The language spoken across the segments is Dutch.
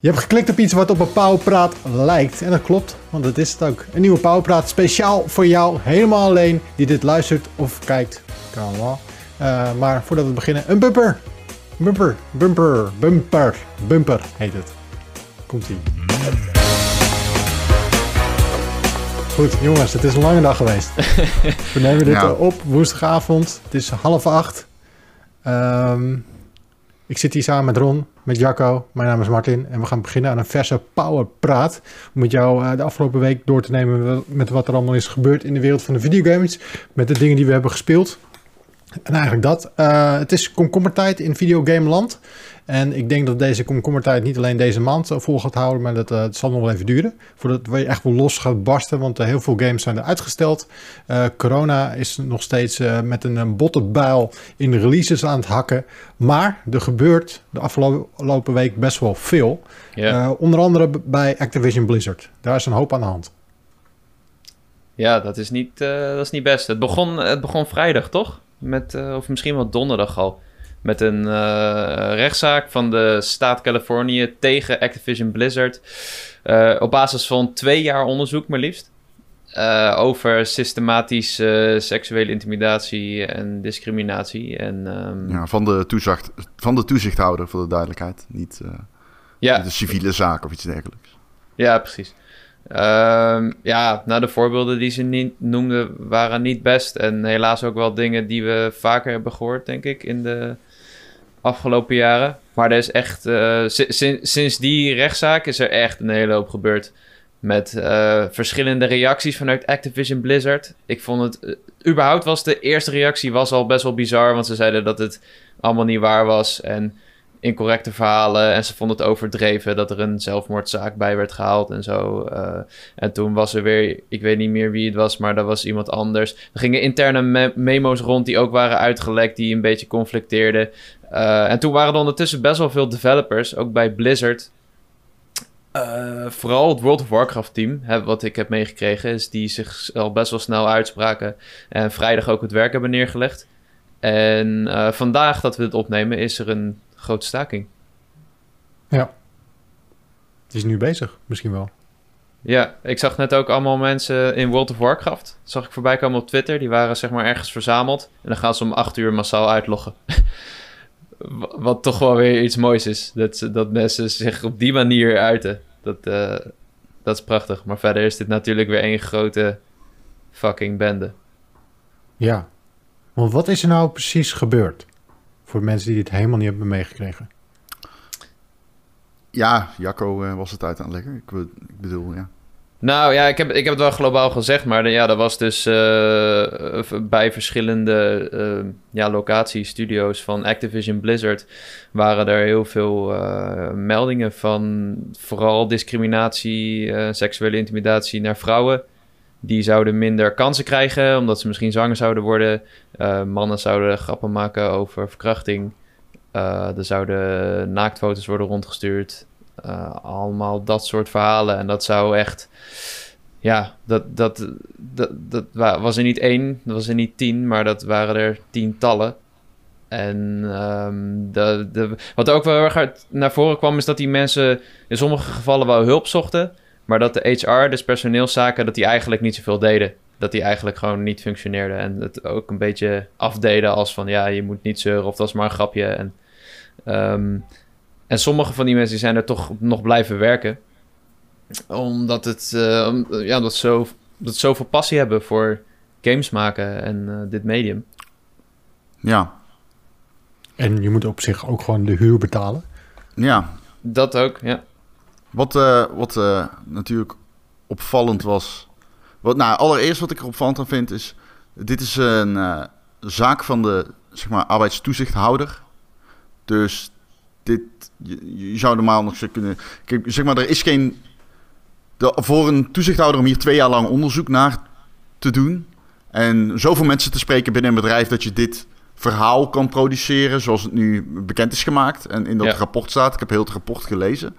Je hebt geklikt op iets wat op een Powerpraat lijkt. En dat klopt, want dat is het ook. Een nieuwe Powerpraat speciaal voor jou, helemaal alleen, die dit luistert of kijkt. Kan allemaal. Uh, maar voordat we beginnen, een bumper. Bumper, bumper, bumper, bumper heet het. Komt-ie. Goed, jongens, het is een lange dag geweest. we nemen dit ja. op woensdagavond. Het is half acht. Um, ik zit hier samen met Ron, met Jacco. Mijn naam is Martin en we gaan beginnen aan een verse powerpraat. Om met jou uh, de afgelopen week door te nemen met wat er allemaal is gebeurd in de wereld van de videogames. Met de dingen die we hebben gespeeld. En eigenlijk dat. Uh, het is komkommertijd in videogameland. En ik denk dat deze komkommertijd niet alleen deze maand vol gaat houden, maar dat uh, het zal nog wel even duren. Voordat we echt wel los gaat barsten, want uh, heel veel games zijn er uitgesteld. Uh, corona is nog steeds met een, een botte buil in de releases aan het hakken. Maar er gebeurt de afgelopen week best wel veel. Yeah. onder andere bij Activision Blizzard. Daar is een hoop aan de hand. Ja, dat is niet, dat is niet best. Het begon, het begon vrijdag, toch? Met, of misschien wel donderdag al met een uh, rechtszaak van de staat Californië tegen Activision Blizzard. Uh, op basis van twee jaar onderzoek, maar liefst. Uh, over systematische seksuele intimidatie en discriminatie. En, um... ja, van, de toezicht, van de toezichthouder, voor de duidelijkheid. Niet, ja. niet de civiele zaak of iets dergelijks. Ja, precies. Um, ja, nou, de voorbeelden die ze niet noemden waren niet best. En helaas ook wel dingen die we vaker hebben gehoord, denk ik, in de afgelopen jaren. Maar er is echt, uh, sinds die rechtszaak is er echt een hele hoop gebeurd. Met uh, verschillende reacties vanuit Activision Blizzard. Ik vond het, uh, überhaupt was de eerste reactie was al best wel bizar. Want ze zeiden dat het allemaal niet waar was. En incorrecte verhalen. En ze vonden het overdreven dat er een zelfmoordzaak bij werd gehaald en zo. Uh, en toen was er weer, ik weet niet meer wie het was, maar dat was iemand anders. Er gingen interne me memo's rond die ook waren uitgelekt, die een beetje conflicteerden. Uh, en toen waren er ondertussen best wel veel developers, ook bij Blizzard. Uh, vooral het World of Warcraft team, wat ik heb meegekregen, is die zich al best wel snel uitspraken. En vrijdag ook het werk hebben neergelegd. En vandaag dat we het opnemen, is er een grote staking. Ja. Het is nu bezig, misschien wel. Ja, ik zag net ook allemaal mensen in World of Warcraft. zag ik voorbij komen op Twitter. Die waren zeg maar ergens verzameld. En dan gaan ze om acht uur massaal uitloggen. Wat toch wel weer iets moois is. Dat, dat mensen zich op die manier uiten. Dat, uh, dat is prachtig. Maar verder is dit natuurlijk weer één grote fucking bende. Ja. Want wat is er nou precies gebeurd? Voor mensen die het helemaal niet hebben meegekregen. Ja, Jacco uh, was het uit aan het leggen. Ik, ik, bedoel, ja. Nou ja, ik heb, ik heb het wel globaal gezegd, maar ja, dat was dus uh, bij verschillende uh, ja, locaties, studio's van Activision Blizzard, waren er heel veel meldingen van vooral discriminatie, seksuele intimidatie naar vrouwen die zouden minder kansen krijgen, omdat ze misschien zwanger zouden worden. Uh, mannen zouden grappen maken over verkrachting. Uh, er zouden naaktfoto's worden rondgestuurd. Uh, allemaal dat soort verhalen. En dat zou echt. Ja, dat, dat, dat, dat was er niet één, dat was er niet tien, maar dat waren er tientallen. En de, de, wat ook wel heel erg naar voren kwam, is dat die mensen in sommige gevallen wel hulp zochten. Maar dat de HR, dus personeelszaken, dat die eigenlijk niet zoveel deden. Dat die eigenlijk gewoon niet functioneerden. En het ook een beetje afdeden als van ja, je moet niet zeuren of dat is maar een grapje. En, um, en sommige van die mensen zijn er toch nog blijven werken. Omdat, het, uh, ja, dat, zo, dat ze zoveel passie hebben voor games maken en uh, dit medium. Ja. En je moet op zich ook gewoon de huur betalen. Ja. Dat ook, ja. Wat, uh, wat uh, natuurlijk opvallend was. Wat, nou, allereerst wat ik er opvallend aan vind is. Dit is een uh, zaak van de zeg maar, arbeidstoezichthouder. Dus dit, je, je zou normaal nog kunnen. Zeg maar, er is geen. De, voor een toezichthouder om hier twee jaar lang onderzoek naar te doen. En zoveel mensen te spreken binnen een bedrijf dat je dit verhaal kan produceren. zoals het nu bekend is gemaakt. En in dat ja. rapport staat. Ik heb heel het rapport gelezen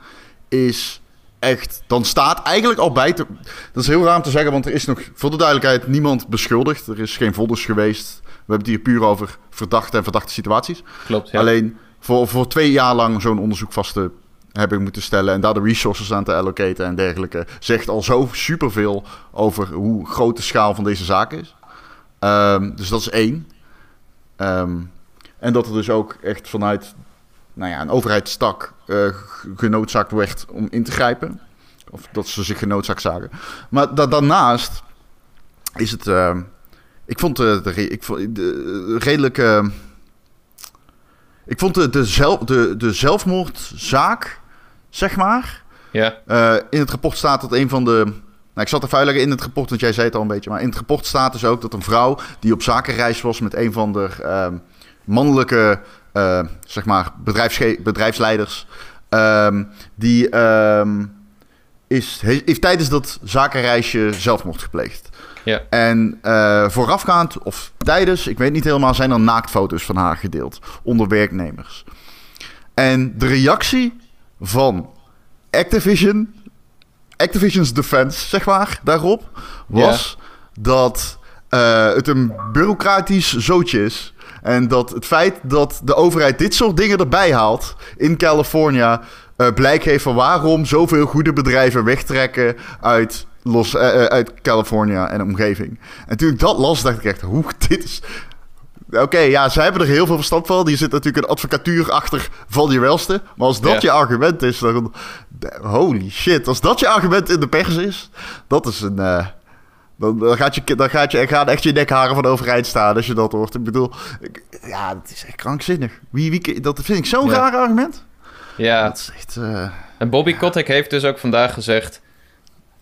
is echt. Dan staat eigenlijk al bij. Te, dat is heel raar om te zeggen, want er is nog voor de duidelijkheid niemand beschuldigd. Er is geen vonnis geweest. We hebben het hier puur over verdachte en verdachte situaties. Klopt. Ja. Alleen voor, voor twee jaar lang zo'n onderzoek vast te heb ik moeten stellen en daar de resources aan te allocaten en dergelijke, zegt al zo superveel over hoe groot de schaal van deze zaak is. Ehm, dus dat is één. Ehm, en dat er dus ook echt vanuit nou ja, een overheidstak uh, genoodzaakt werd om in te grijpen. Of dat ze zich genoodzaakt zagen. Maar daarnaast is het. Uh, ik vond de, de, ik vond de redelijk. Uh, ik vond de, de, zelf, de, de zelfmoordzaak, zeg maar. Ja. Uh, in het rapport staat dat een van de. Nou, ik zat er vuilig in het rapport, want jij zei het al een beetje. Maar in het rapport staat dus ook dat een vrouw die op zakenreis was met een van de uh, mannelijke uh, zeg maar bedrijfsleiders. Um, die um, is, heeft tijdens dat zakenreisje zelfmoord gepleegd. Ja. En uh, voorafgaand of tijdens, ik weet niet helemaal, zijn er naaktfoto's van haar gedeeld onder werknemers. En de reactie van Activision, Activision's Defense, zeg maar, daarop, was dat uh, het een bureaucratisch zootje is. En dat het feit dat de overheid dit soort dingen erbij haalt in Californië uh, blijk heeft van waarom zoveel goede bedrijven wegtrekken uit, Los, uh, uit Californië en omgeving. En toen ik dat las, dacht ik echt, hoe dit is... Oké, ja, ze hebben er heel veel verstand van. Die zit natuurlijk een advocatuur achter van je welste. Maar als dat je argument is, dan... Holy shit, als dat je argument in de pers is, dat is een... Uh, dan, dan, gaat je, dan gaat je, gaan echt je nekharen van overeind staan als je dat hoort. Ik bedoel, ja, dat is echt krankzinnig. Wie, wie, dat vind ik zo'n ja. raar argument. Ja. Dat is echt, uh... En Bobby Kotick heeft dus ook vandaag gezegd...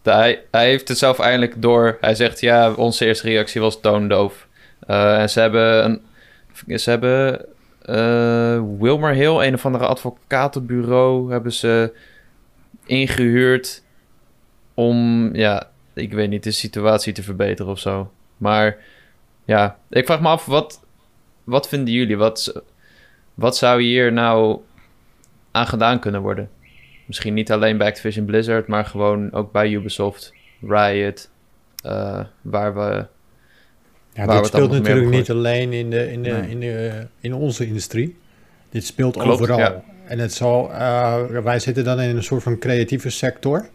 Hij, hij heeft het zelf eindelijk door. Hij zegt, ja, onze eerste reactie was toondoof. Uh, en ze hebben... Een, ze hebben uh, Wilmer Hill, een of andere advocatenbureau... hebben ze ingehuurd om... Ja, ik weet niet, de situatie te verbeteren of zo. Maar ja, ik vraag me af, wat, wat vinden jullie? Wat, wat zou hier nou aan gedaan kunnen worden? Misschien niet alleen bij Activision Blizzard, maar gewoon ook bij Ubisoft, Riot, uh, waar we. Ja, waar dit speelt natuurlijk niet alleen in, de, in, de, nee. in, de, in onze industrie. Dit speelt Klopt, overal. Ja. En het zal, uh, wij zitten dan in een soort van creatieve sector.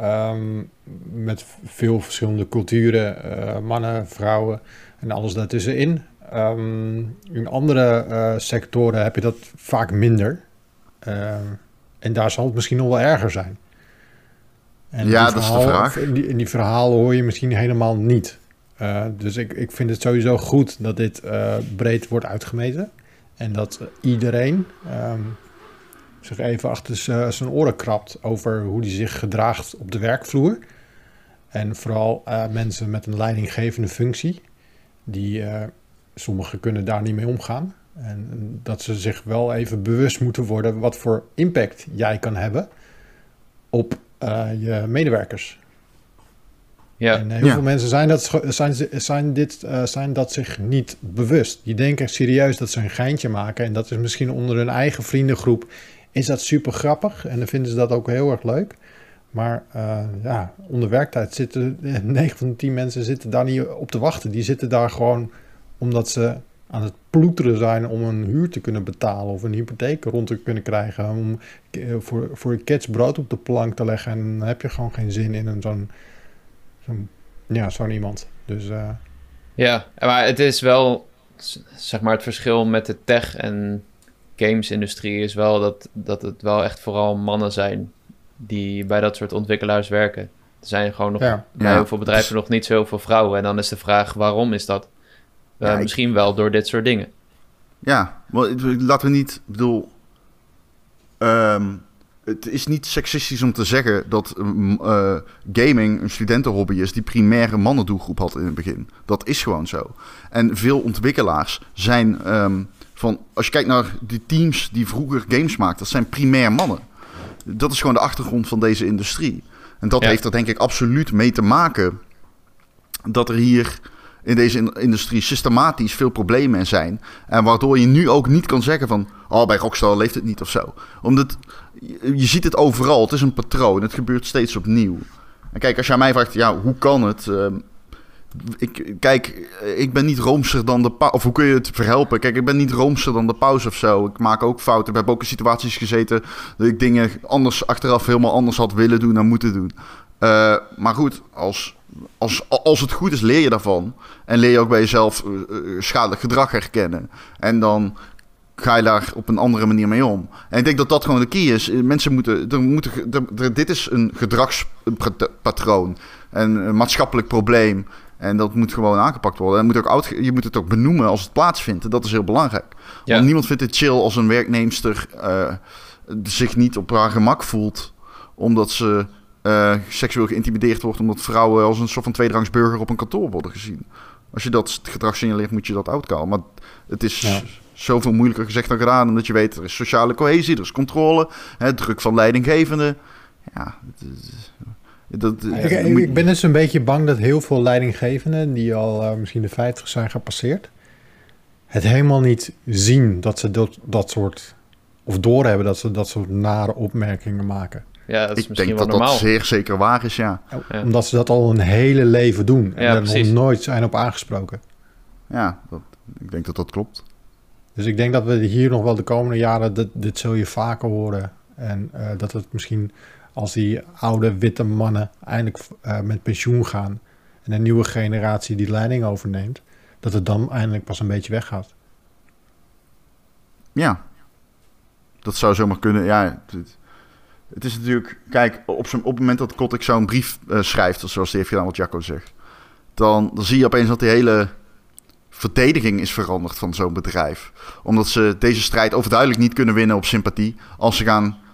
Um, met veel verschillende culturen, uh, mannen, vrouwen en alles daartussenin. Um, in andere uh, sectoren heb je dat vaak minder. Uh, en daar zal het misschien nog wel erger zijn. En ja, dat is de vraag. In die, in die, verhalen hoor je misschien helemaal niet. Uh, dus ik, ik vind het sowieso goed dat dit breed wordt uitgemeten. En dat iedereen um, zich even achter zijn oren krabt over hoe die zich gedraagt op de werkvloer. En vooral uh, mensen met een leidinggevende functie. Die sommigen kunnen daar niet mee omgaan. En dat ze zich wel even bewust moeten worden wat voor impact jij kan hebben op uh, je medewerkers. Ja. En heel ja. veel mensen zijn dat, zijn, zijn, dit, uh, zijn dat zich niet bewust. Die denken serieus dat ze een geintje maken. En dat is misschien onder hun eigen vriendengroep. Is dat super grappig. En dan vinden ze dat ook heel erg leuk. Maar uh, ja, onder werktijd zitten 9 van de 10 mensen zitten daar niet op te wachten. Die zitten daar gewoon omdat ze aan het ploeteren zijn om een huur te kunnen betalen of een hypotheek rond te kunnen krijgen. Om voor, voor je kids brood op de plank te leggen. En dan heb je gewoon geen zin in een zo'n, zo'n ja, zo'n iemand. Dus, uh... Ja, maar het is wel, zeg maar, het verschil met de tech- en games-industrie is wel dat, dat het wel echt vooral mannen zijn die bij dat soort ontwikkelaars werken. Er zijn gewoon nog ja. bij heel veel bedrijven nog niet zoveel vrouwen. En dan is de vraag, waarom is dat? Uh, ja, misschien ik... wel door dit soort dingen. Ja, laten we niet, ik bedoel, um, het is niet seksistisch om te zeggen dat uh, gaming een studentenhobby is die primaire mannendoelgroep had in het begin. Dat is gewoon zo. En veel ontwikkelaars zijn um, van, als je kijkt naar die teams die vroeger games maakten, dat zijn primair mannen. Dat is gewoon de achtergrond van deze industrie. En dat ja. heeft er denk ik absoluut mee te maken dat er hier in deze industrie systematisch veel problemen zijn. En waardoor je nu ook niet kan zeggen van... oh, bij Rockstar leeft het niet of zo. Omdat je ziet het overal. Het is een patroon. Het gebeurt steeds opnieuw. En kijk, als aan mij vraagt... ja, hoe kan het? Uh, ik, kijk, ik ben niet roomser dan de pauze. Of hoe kun je het verhelpen? Kijk, ik ben niet roomser dan de pauze of zo. Ik maak ook fouten. We hebben ook in situaties gezeten dat ik dingen anders achteraf helemaal anders had willen doen en moeten doen. Uh, maar goed, als, als, als het goed is, leer je daarvan. En leer je ook bij jezelf uh, schadelijk gedrag herkennen. En dan ga je daar op een andere manier mee om. En ik denk dat dat gewoon de key is. Mensen moeten, er moeten dit is een gedragspatroon, een maatschappelijk probleem. En dat moet gewoon aangepakt worden. En moet ook je moet het ook benoemen als het plaatsvindt. En dat is heel belangrijk. Want niemand vindt het chill als een werknemster uh, zich niet op haar gemak voelt. Omdat ze uh, seksueel geïntimideerd wordt. Omdat vrouwen als een soort van tweederangs burger op een kantoor worden gezien. Als je dat gedrag signaleert, moet je dat uitkomen. Maar het is zoveel moeilijker gezegd dan gedaan. Omdat je weet, er is sociale cohesie, er is controle. Hè, druk van leidinggevende. Ja, het is, dat, ik, ik, ben dus een beetje bang dat heel veel leidinggevenden, die al uh, misschien de 50 zijn gepasseerd, het helemaal niet zien dat ze dat, dat soort, of doorhebben dat ze dat soort nare opmerkingen maken. Ja, dat is ik denk dat dat zeer zeker waar is, ja. Omdat ze dat al een hele leven doen en er nog nooit zijn op aangesproken. Ja, dat, ik denk dat dat klopt. Dus ik denk dat we hier nog wel de komende jaren, dit, dit zul je vaker horen. En uh, dat het misschien als die oude witte mannen eindelijk uh, met pensioen gaan en een nieuwe generatie die leiding overneemt, dat het dan eindelijk pas een beetje weggaat. Ja, dat zou zomaar kunnen. Ja, het, het is natuurlijk, kijk, op, op het moment dat Kotick zo'n brief uh, schrijft, zoals die heeft gedaan wat Jacco zegt, dan, dan zie je opeens dat die hele verdediging is veranderd van zo'n bedrijf. Omdat ze deze strijd overduidelijk niet kunnen winnen op sympathie als ze gaan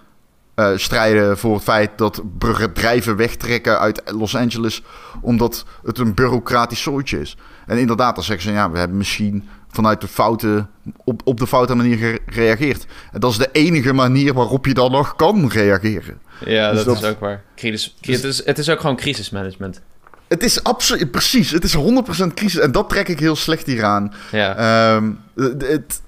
uh, strijden voor het feit dat bedrijven wegtrekken uit Los Angeles omdat het een bureaucratisch soortje is. En inderdaad, dan zeggen ze ja, we hebben misschien vanuit de fouten op, op de foute manier gereageerd. En dat is de enige manier waarop je dan nog kan reageren. Ja, dus dat, is ook waar. Crisis, dus, het, is, het is ook gewoon crisismanagement. Het is absoluut, precies, het is 100% crisis. En dat trek ik heel slecht hieraan. Ja. Um, het,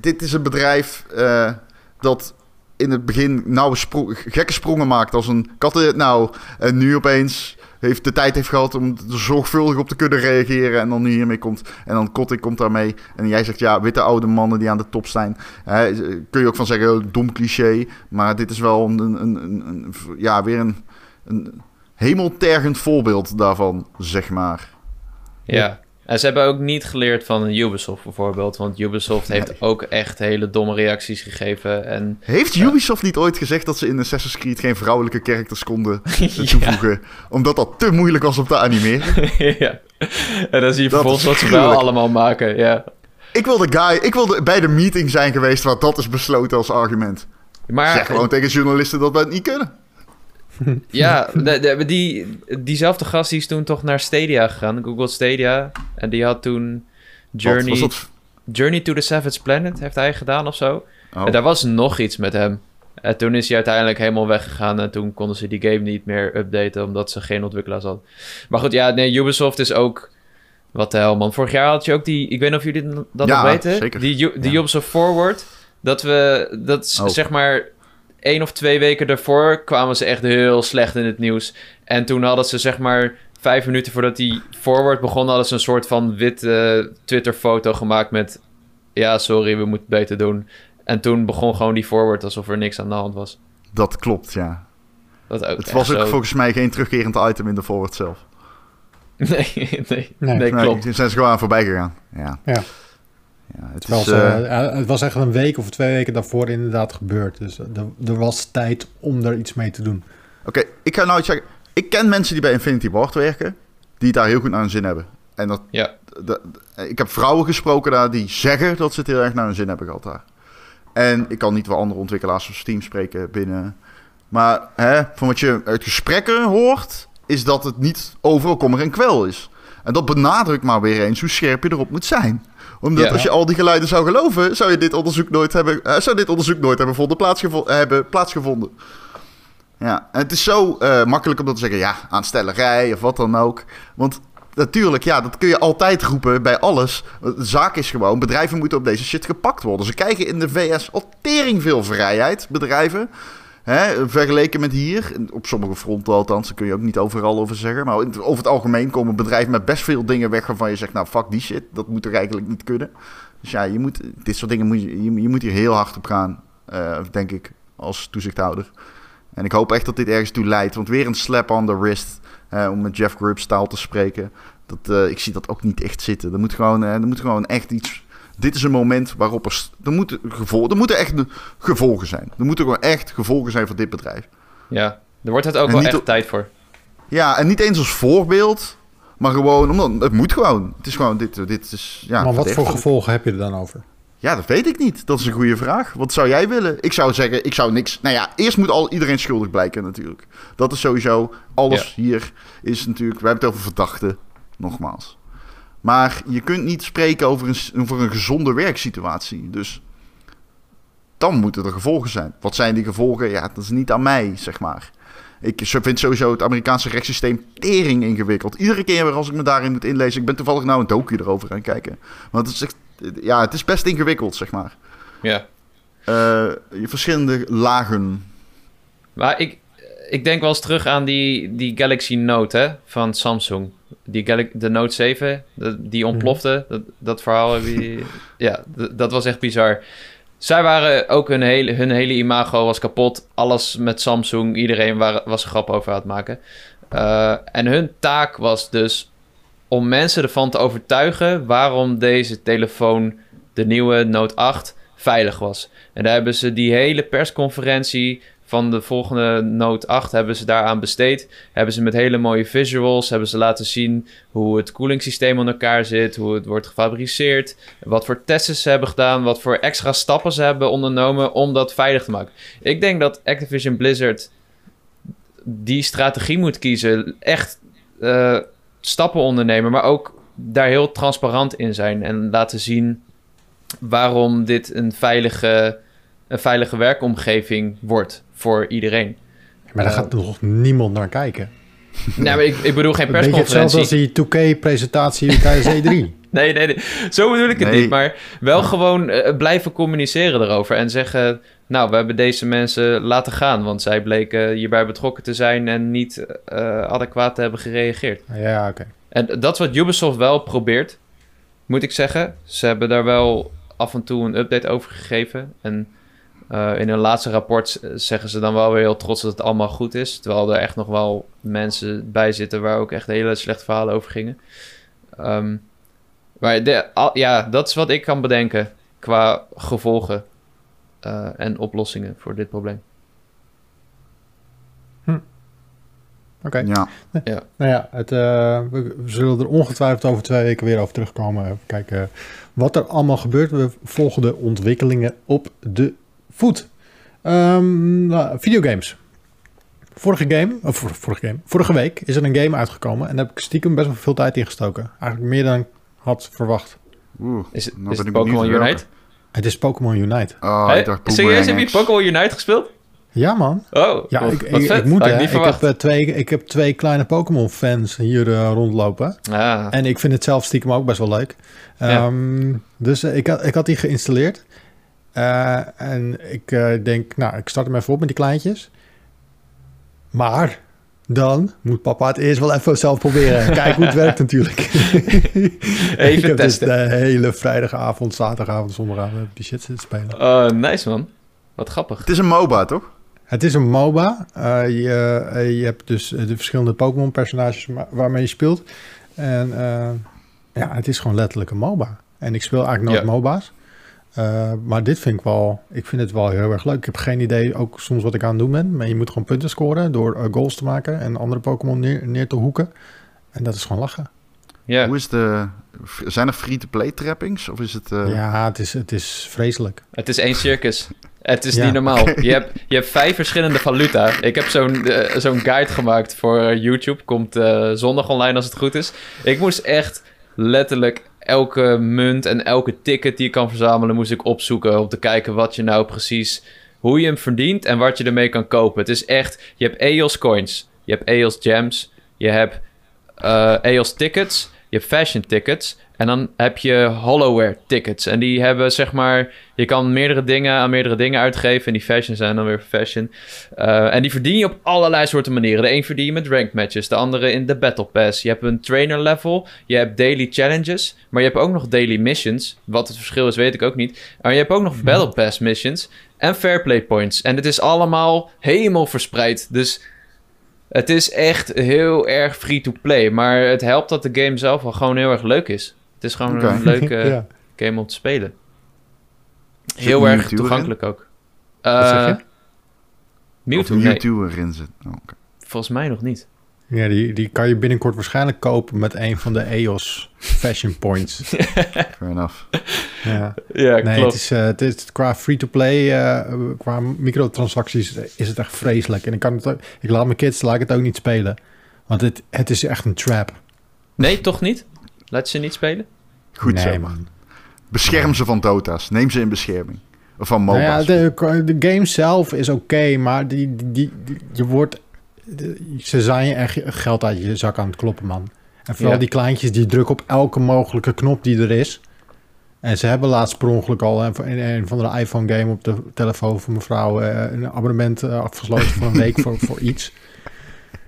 dit is een bedrijf uh, dat in het begin nauwe gekke sprongen maakt als een katten nou. En nu opeens heeft de tijd heeft gehad om er zorgvuldig op te kunnen reageren. En dan nu hiermee komt. En dan Kotick komt daarmee. En jij zegt ja, witte oude mannen die aan de top zijn. Hè, kun je ook van zeggen, dom cliché. Maar dit is wel een, een, een, een ja, weer een, een hemeltergend voorbeeld daarvan, zeg maar. Ja. En ze hebben ook niet geleerd van Ubisoft bijvoorbeeld. Want Ubisoft heeft ook echt hele domme reacties gegeven. En, heeft Ubisoft niet ooit gezegd dat ze in Assassin's Creed geen vrouwelijke characters konden toevoegen? Omdat dat te moeilijk was om te animeren? ja. En dan zie je vervolgens wat ze wel allemaal maken. Ja. Ik wilde guy, ik wilde bij de meeting zijn geweest waar dat is besloten als argument. Maar, zeg gewoon tegen journalisten dat we het niet kunnen. ja, de, die, diezelfde gast die is toen toch naar Stadia gegaan, Google Stadia. En die had toen Journey, Journey to the Savage Planet, heeft hij gedaan of zo. Oh. En daar was nog iets met hem. En toen is hij uiteindelijk helemaal weggegaan en toen konden ze die game niet meer updaten omdat ze geen ontwikkelaars hadden. Maar goed, ja, nee, Ubisoft is ook... Wat de hel, man. Vorig jaar had je ook die... Ik weet niet of jullie dat nog weten. Zeker. Die, die Ubisoft Forward. Dat we... Dat oh. zeg maar één of twee weken daarvoor kwamen ze echt heel slecht in het nieuws. En toen hadden ze zeg maar vijf minuten voordat die forward begon, hadden ze een soort van witte Twitter-foto gemaakt met... Ja, sorry, we moeten het beter doen. En toen begon gewoon die forward alsof er niks aan de hand was. Dat klopt, ja. Dat ook het was ook volgens mij geen terugkerend item in de forward zelf. Nee, nee, nee, nee, klopt. zijn ze gewoon aan voorbij gegaan. Ja. ja. Ja, het, was, uh, het was echt een week of twee weken daarvoor inderdaad gebeurd. Dus er, er was tijd om er iets mee te doen. Oké, ik ga nou iets zeggen. Ik ken mensen die bij Infinity Ward werken, die daar heel goed naar hun zin hebben. En dat, ja. ik heb vrouwen gesproken daar die zeggen dat ze het heel erg naar hun zin hebben gehad daar. En ik kan niet wel andere ontwikkelaars of Steam spreken binnen. Maar hè, van wat je uit gesprekken hoort, is dat het niet overal kommer en kwel is. En dat benadrukt maar weer eens hoe scherp je erop moet zijn omdat als je al die geluiden zou geloven, zou, je dit onderzoek nooit hebben, uh, zou dit onderzoek nooit hebben, vonden, plaatsgevonden, hebben plaatsgevonden. Ja, en het is zo uh, makkelijk om dat te zeggen, ja, aanstellerij of wat dan ook. Want natuurlijk, ja, dat kun je altijd roepen bij alles. De zaak is gewoon, bedrijven moeten op deze shit gepakt worden. Ze krijgen in de VS al tering veel vrijheid, bedrijven. Vergeleken met hier, op sommige fronten althans, daar kun je ook niet overal over zeggen. Maar over het algemeen komen bedrijven met best veel dingen weg waarvan je zegt, nou fuck die shit, dat moet er eigenlijk niet kunnen. Dus ja, je moet, dit soort dingen moet je, je, moet hier heel hard op gaan, uh, denk ik, als toezichthouder. En ik hoop echt dat dit ergens toe leidt, want weer een slap on the wrist, om met Jeff Grubbs taal te spreken. Dat, uh, ik zie dat ook niet echt zitten. Er moet gewoon, er moet gewoon echt iets dit is een moment waarop er, er, moeten, gevolgen, er moeten echt gevolgen zijn. Er moeten gewoon echt gevolgen zijn voor dit bedrijf. Ja, er wordt het ook wel echt tijd voor. Ja, en niet eens als voorbeeld, maar gewoon, omdat het moet gewoon. Het is gewoon, dit, dit is, ja. Maar wat voor gevolgen heb je er dan over? Ja, dat weet ik niet. Dat is een goede vraag. Wat zou jij willen? Ik zou zeggen, ik zou niks. Nou ja, eerst moet al iedereen schuldig blijken natuurlijk. Dat is sowieso alles hier is natuurlijk. We hebben het over verdachten, nogmaals. Maar je kunt niet spreken over een, over een gezonde werksituatie. Dus dan moeten er gevolgen zijn. Wat zijn die gevolgen? Ja, dat is niet aan mij, zeg maar. Ik vind sowieso het Amerikaanse rechtssysteem tering ingewikkeld. Iedere keer weer als ik me daarin moet inlezen. Ik ben toevallig nou een docu erover gaan kijken. Want het is, echt, ja, het is best ingewikkeld, zeg maar. Ja. Uh, verschillende lagen. Maar ik, ik denk wel eens terug aan die, die Galaxy Note hè, van Samsung. Die de Note 7, die ontplofte. Mhm. Dat, dat verhaal heb je... ja, dat was echt bizar. Zij waren ook hun hele, hun hele imago was kapot. Alles met Samsung. Iedereen waar, was een grap over aan het maken. Uh, en hun taak was dus om mensen ervan te overtuigen waarom deze telefoon, de nieuwe Note 8, veilig was. En daar hebben ze die hele persconferentie van de volgende Note 8 hebben ze daaraan besteed. Hebben ze met hele mooie visuals, hebben ze laten zien hoe het koelingssysteem in elkaar zit, hoe het wordt gefabriceerd, wat voor testen ze hebben gedaan, wat voor extra stappen ze hebben ondernomen om dat veilig te maken. Ik denk dat Activision Blizzard die strategie moet kiezen, echt uh, stappen ondernemen, maar ook daar heel transparant in zijn en laten zien waarom dit een veilige, een veilige werkomgeving wordt voor iedereen. Maar daar gaat nog niemand naar kijken. Nee, maar ik, ik bedoel geen persconferentie. Hetzelfde als die 2K-presentatie tijdens E3. nee, nee, nee, zo bedoel ik het niet. Maar wel gewoon uh, blijven communiceren erover. En zeggen, nou, we hebben deze mensen laten gaan. Want zij bleken hierbij betrokken te zijn en niet uh, adequaat te hebben gereageerd. Ja, oké. En dat is wat Ubisoft wel probeert, moet ik zeggen. Ze hebben daar wel af en toe een update over gegeven. En uh, in hun laatste rapport zeggen ze dan wel weer heel trots dat het allemaal goed is. Terwijl er echt nog wel mensen bij zitten waar ook echt hele slechte verhalen over gingen. Um, maar de, al, ja, dat is wat ik kan bedenken qua gevolgen uh, en oplossingen voor dit probleem. Hm. Oké. Ja. ja. Nou ja, het, uh, we, we, zullen er ongetwijfeld over twee weken weer over terugkomen. Even kijken wat er allemaal gebeurt. We volgen de ontwikkelingen op de voet. Um, nou, videogames. Vorige game, of vorige game, vorige week is er een game uitgekomen en daar heb ik stiekem best wel veel tijd in gestoken. Eigenlijk meer dan ik had verwacht. Oeh, is het, nou het Pokémon Unite? Het is Pokémon Unite. Oh, hey, serieus, heb je Pokémon Unite gespeeld? Ja, man. Oh, ja, ik, ik, ik, moet hè. Ik, heb, uh, twee, ik heb twee kleine Pokémon-fans hier uh, rondlopen. Ah. En ik vind het zelf stiekem ook best wel leuk. Um, ja. Dus uh, ik, had, ik had die geïnstalleerd. Uh, en ik uh, denk, nou, ik start hem even op met die kleintjes. Maar dan moet papa het eerst wel even zelf proberen. Kijken hoe het werkt natuurlijk. even ik heb dus testen. de hele vrijdagavond, zaterdagavond, zondagavond die shit zitten spelen. Oh, nice man. Wat grappig. Het is een MOBA, toch? Het is een MOBA. Uh, je, je hebt dus de verschillende Pokémon personages waarmee je speelt. En ja, het is gewoon letterlijk een MOBA. En ik speel eigenlijk nooit ja. MOBA's. Uh, maar dit vind ik wel, ik vind het wel heel erg leuk. Ik heb geen idee ook soms wat ik aan het doen ben. Maar je moet gewoon punten scoren door uh, goals te maken en andere Pokémon neer, neer, te hoeken. En dat is gewoon lachen. Ja. Hoe is de, zijn er free-to-play trappings? Of is het, uh... Ja, het is, het is vreselijk. Het is één circus. Het is ja. niet normaal. Je hebt, je hebt vijf verschillende valuta. Ik heb zo'n uh, zo'n guide gemaakt voor YouTube. Komt uh, zondag online als het goed is. Ik moest echt letterlijk elke munt en elke ticket die je kan verzamelen, moest ik opzoeken om te kijken wat je nou precies, hoe je hem verdient en wat je ermee kan kopen. Het is echt, je hebt EOS coins, je hebt EOS gems, je hebt uh, EOS tickets je hebt fashion tickets en dan heb je hollowware tickets. En die hebben zeg maar, je kan meerdere dingen aan meerdere dingen uitgeven. En die fashion zijn dan weer fashion. Uh, en die verdien je op allerlei soorten manieren. De een verdien je met ranked matches, de andere in de battle pass. Je hebt een trainer level, je hebt daily challenges, maar je hebt ook nog daily missions. Wat het verschil is, weet ik ook niet. Maar je hebt ook nog battle pass missions en fair play points. En het is allemaal helemaal verspreid. Dus het is echt heel erg free-to-play. Maar het helpt dat de game zelf wel gewoon heel erg leuk is. Het is gewoon een leuke game om te spelen. Heel erg toegankelijk ook. Uh, zeg je? Mewtwo, Mewtwo erin zit. Oh, Volgens mij nog niet. Ja, die, die kan je binnenkort waarschijnlijk kopen met een van de EOS Fashion Points. Fair enough. Ja, ja nee, klopt. Het is, uh, het is qua free-to-play, uh, qua microtransacties is het echt vreselijk. En ik, kan het ook, ik laat mijn kids laat ik het ook niet spelen. Want het, het is echt een trap. Nee, toch niet? Laat ze niet spelen? Goed nee, zo. man. Bescherm ze van Dota's. Neem ze in bescherming. Of van MOBA's. Nou ja, de, de game zelf is oké, maar die, die, die, je wordt ze zijn je echt geld uit je zak aan het kloppen, man. En vooral die kleintjes die drukken op elke mogelijke knop die er is. En ze hebben laatst per ongeluk al in een van de iPhone game op de telefoon van mevrouw uh, een abonnement uh, afgesloten voor een week voor, voor iets.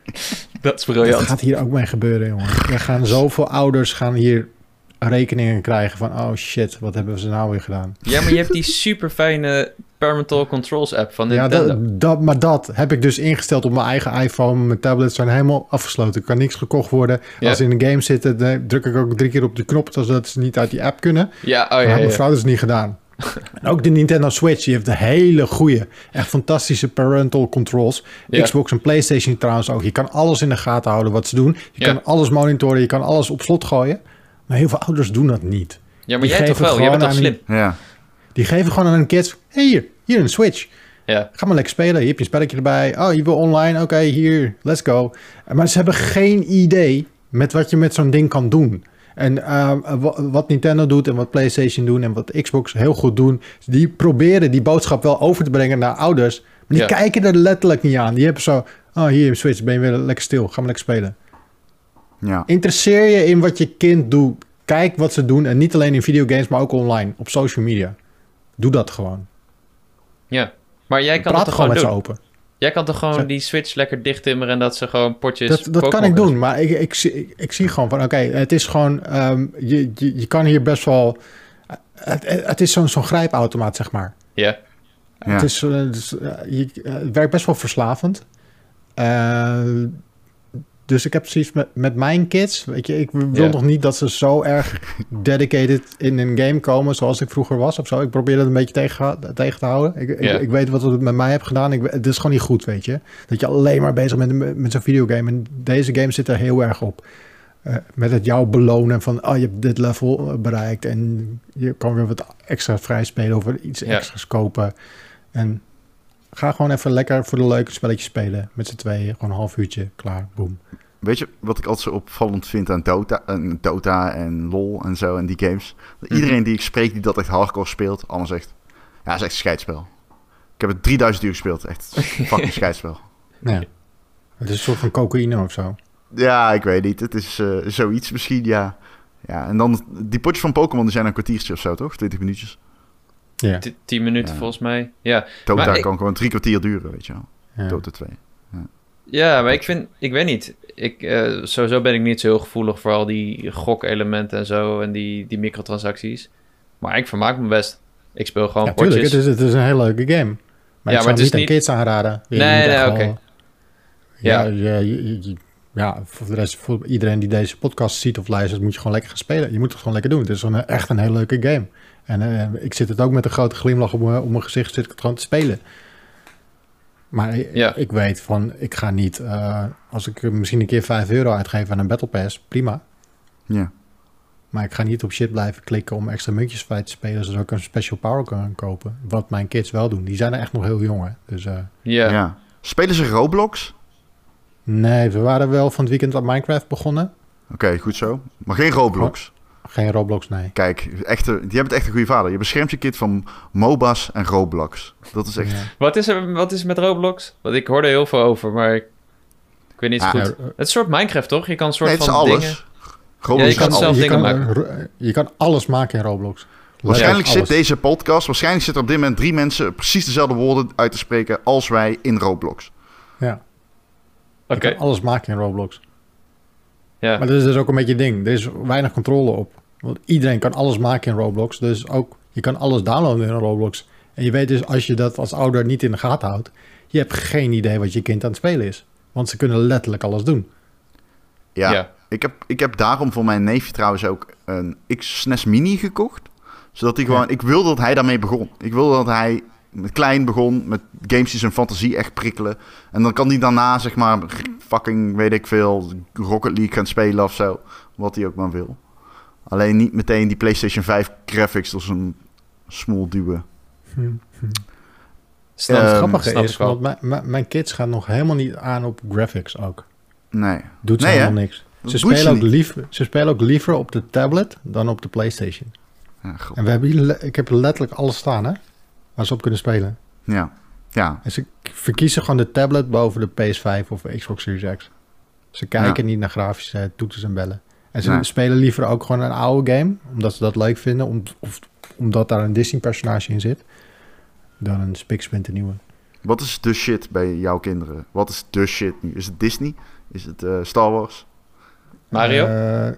Dat is briljant. Dat gaat hier ook mee gebeuren, jongen. Er gaan zoveel ouders gaan hier rekeningen krijgen van... oh shit, wat hebben ze nou weer gedaan? Ja, maar je hebt die super fijne parental controls app van Nintendo. Ja, dat, dat, maar dat heb ik dus ingesteld op mijn eigen iPhone. Mijn tablets zijn helemaal afgesloten. Er kan niks gekocht worden. Als ze in een game zitten, dan druk ik ook drie keer op de knop... zodat ze niet uit die app kunnen. Ja, oh ja, maar mijn vrouw dus niet gedaan. En ook de Nintendo Switch, die heeft een hele goede, echt fantastische parental controls. Xbox en PlayStation trouwens ook. Je kan alles in de gaten houden wat ze doen. Je kan alles monitoren, je kan alles op slot gooien. Maar heel veel ouders doen dat niet. Ja, maar die jij toch wel? Jij bent toch slim? ja. Die geven gewoon aan hun kids... Hey, hier, hier een Switch. Ja. Ga maar lekker spelen. Je hebt je spelletje erbij. Oh, je wil online? Oké, hier, let's go. Maar ze hebben geen idee met wat je met zo'n ding kan doen. En uh, wat Nintendo doet en wat PlayStation doen en wat Xbox heel goed doen... die proberen die boodschap wel over te brengen naar ouders... maar die kijken er letterlijk niet aan. Die hebben zo... Oh, hier Switch, ben je weer lekker stil. Ga maar lekker spelen. Ja. Interesseer je in wat je kind doet. Kijk wat ze doen. En niet alleen in videogames, maar ook online. Op social media. Doe dat gewoon. Ja, maar jij kan het toch gewoon met doen. ze open. Jij kan toch gewoon die switch lekker dicht timmeren en dat ze gewoon potjes. Dat, dat kan ik doen, maar ik, ik, ik, ik, zie gewoon van oké, het is gewoon. Um, je, je, je kan hier best wel. Het, het is zo'n zo'n grijpautomaat, zeg maar. Ja. Het, is, uh, je, het werkt best wel verslavend. Uh, dus ik heb precies met, met mijn kids, weet je, ik wil nog niet dat ze zo erg dedicated in een game komen zoals ik vroeger was of zo. Ik probeer dat een beetje tegen, tegen te houden. Ik, ik, weet wat het met mij heeft gedaan. Ik, het is gewoon niet goed, weet je. Dat je alleen maar bezig bent met, met zo'n videogame. En deze game zit er heel erg op. Uh, met het jou belonen van, oh, je hebt dit level bereikt en je kan weer wat extra vrij spelen of iets extra's kopen. En ga gewoon even lekker voor de leuke spelletjes spelen met z'n tweeën. Gewoon een half uurtje, klaar, boom. Weet je wat ik altijd zo opvallend vind aan Dota, en Dota en LoL en zo en die games? Mhm. Iedereen die ik spreek die dat echt hardcore speelt, allemaal zegt... Ja, het is echt een scheidspel. Ik heb het 3000 uur gespeeld. Echt fucking scheidspel. Ja. Het is een soort van cocaïne of zo. Ja, ik weet niet. Het is uh, zoiets misschien, ja. Ja, en dan die potjes van Pokémon die zijn een kwartiertje of zo, toch? 20 minuutjes. Ja. 10 minuten volgens mij. Ja. Dota kan gewoon drie kwartier duren, weet je wel. Ja. Dota 2. Ja, maar ik vind, ik weet niet. Ik, uh, sowieso ben ik niet zo heel gevoelig voor al die gokelementen en zo en die, die microtransacties. Maar ik vermaak me best. Ik speel gewoon ja, potjes. Tuurlijk, het, is, het is een hele leuke game. Maar ja, ik maar het is niet aan kids aanraden. Je nee, nee, oké. Ja, ja. ja, voor de rest, voor iedereen die deze podcast ziet of luistert, moet je gewoon lekker gaan spelen. Je moet het gewoon lekker doen. Het is een, echt een hele leuke game. En uh, ik zit het ook met een grote glimlach op mijn, op mijn gezicht zit ik het gewoon te spelen. Maar ja. ik weet van, ik ga niet, uh, als ik misschien een keer 5 euro uitgeef aan een Battle Pass, prima. Ja. Maar ik ga niet op shit blijven klikken om extra muntjes vrij te spelen, zodat ik een special power kan kopen. Wat mijn kids wel doen. Die zijn er echt nog heel jong, hè. Dus, uh, ja. Spelen ze Roblox? Nee, we waren wel van het weekend aan Minecraft begonnen. Oké, goed zo. Maar geen Roblox? Geen Roblox, nee. Kijk, echte, die hebben het echt een goede vader. Je beschermt je kind van MOBA's en Roblox. Dat is echt... Wat, is er, wat is er met Roblox? Want ik hoorde heel veel over, maar ik weet niet zo goed. Het is een soort Minecraft, toch? Je kan een soort nee, van alles. dingen... Roblox Ja, je kan alles. zelf je, dingen kan, maken. je kan alles maken in Roblox. Waarschijnlijk zit Alles. deze podcast, waarschijnlijk zitten op dit moment drie mensen precies dezelfde woorden uit te spreken als wij in Roblox. Ja, Oké. alles maken in Roblox. Ja. Maar dat is dus ook een beetje ding. Er is weinig controle op. Want iedereen kan alles maken in Roblox. Dus ook, je kan alles downloaden in Roblox. En je weet dus, als je dat als ouder niet in de gaten houdt... je hebt geen idee wat je kind aan het spelen is. Want ze kunnen letterlijk alles doen. Ja, Ja. Ik, heb, ik heb daarom voor mijn neefje trouwens ook een X-SNES Mini gekocht. Zodat hij gewoon... Ja. Ik wilde dat hij daarmee begon. Ik wilde dat hij met klein begon, met games die zijn fantasie echt prikkelen. En dan kan hij daarna, zeg maar, fucking, weet ik veel, Rocket League gaan spelen of zo. Wat hij ook maar wil. Alleen niet meteen die PlayStation 5 graphics door zijn smoel duwen. Hm. Snap, Ehm, het grappige snap is, want mijn, kids gaan nog helemaal niet aan op graphics ook. Nee. Doet ze Nee, hè? helemaal niks. Ze spelen, ook ze spelen ook liever op de tablet dan op de PlayStation. Ja. En we hebben hier, ik heb letterlijk alles staan, hè? Waar ze op kunnen spelen. ja. ja. En ze verkiezen gewoon de tablet boven de PS5 of Xbox Series X. Ze kijken niet naar grafische toeters en bellen. En ze Nee. spelen liever ook gewoon een oude game, omdat ze dat leuk vinden, om, of omdat daar een Disney-personage in zit, dan een spiksplinter nieuwe. Wat is de shit bij jouw kinderen? Wat is de shit nu? Is het Disney? Is het eh, Star Wars? Mario? Eh,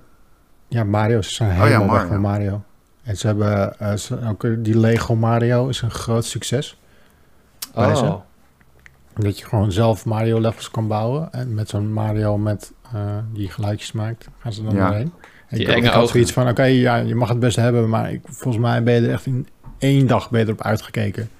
ja, Mario. Ze zijn ja, helemaal weg Mario. van Mario. En ze hebben eh, ze, ook, die Lego Mario is een groot succes. oh. Dat je gewoon zelf Mario levels kan bouwen. En met zo'n Mario met eh, die geluidjes maakt, gaan ze dan Ja. doorheen. En Die ik, enge ik had ogen. zoiets van, oké, ja, je mag het best hebben, maar ik, volgens mij ben je er echt in één dag ben je erop uitgekeken.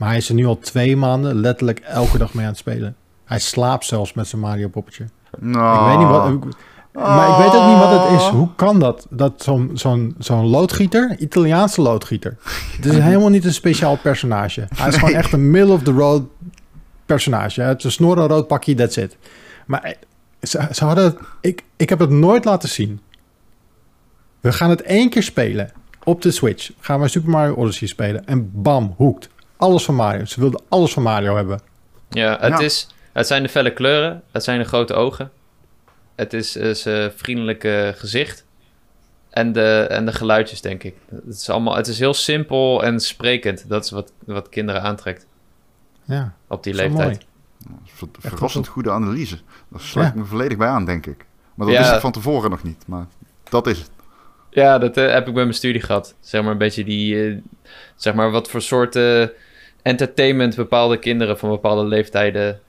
Maar hij is er nu al twee maanden letterlijk elke dag mee aan het spelen. Hij slaapt zelfs met zijn Mario poppetje. Nou, Ik weet niet wat... ik- maar ik weet ook niet wat het is. Hoe kan dat? Dat zo'n zo'n zo'n loodgieter, Italiaanse loodgieter. Het is helemaal niet een speciaal personage. Hij is gewoon echt een middle-of-the-road personage. Het is een snor, een rood pakje, that's it. Maar eh, ze, ze hadden... het- Ik, ik heb het nooit laten zien. We gaan het één keer spelen. Op de Switch gaan we Super Mario Odyssey spelen. En bam, hoekt. Alles van Mario. Ze wilden alles van Mario hebben. Ja, het, Ja. Is, het zijn de felle kleuren, het zijn de grote ogen. Het is eh, zijn vriendelijke gezicht. En de, en de geluidjes, denk ik. Het is, allemaal, het is heel simpel en sprekend. Dat is wat, wat kinderen aantrekt Ja, op die leeftijd. Ver- verrassend goed. goede analyse. Daar sluit ik Ja. me volledig bij aan, denk ik. Maar dat Ja. wist ik van tevoren nog niet. Maar dat is het. Ja, dat eh, heb ik bij mijn studie gehad. Zeg maar een beetje die... eh, zeg maar wat voor soorten entertainment bepaalde kinderen van bepaalde leeftijden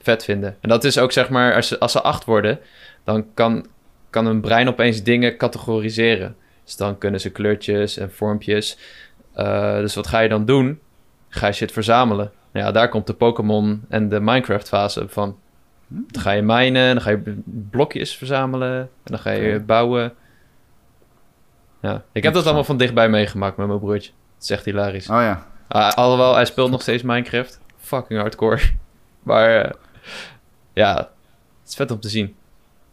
vet vinden. En dat is ook zeg maar... Als ze, als ze acht worden, dan kan, kan hun brein opeens dingen categoriseren. Dus dan kunnen ze kleurtjes en vormpjes. Eh, dus wat ga je dan doen? Ga je shit verzamelen. Nou Ja, daar komt de Pokémon en de Minecraft fase van. Dan ga je minen, dan ga je blokjes verzamelen. En dan ga je bouwen. Ja, ik heb dat allemaal van dichtbij meegemaakt met mijn broertje. Het is echt hilarisch. Oh ja. Ah, alhoewel, hij speelt nog steeds Minecraft. Fucking hardcore. Maar eh, ja, het is vet om te zien.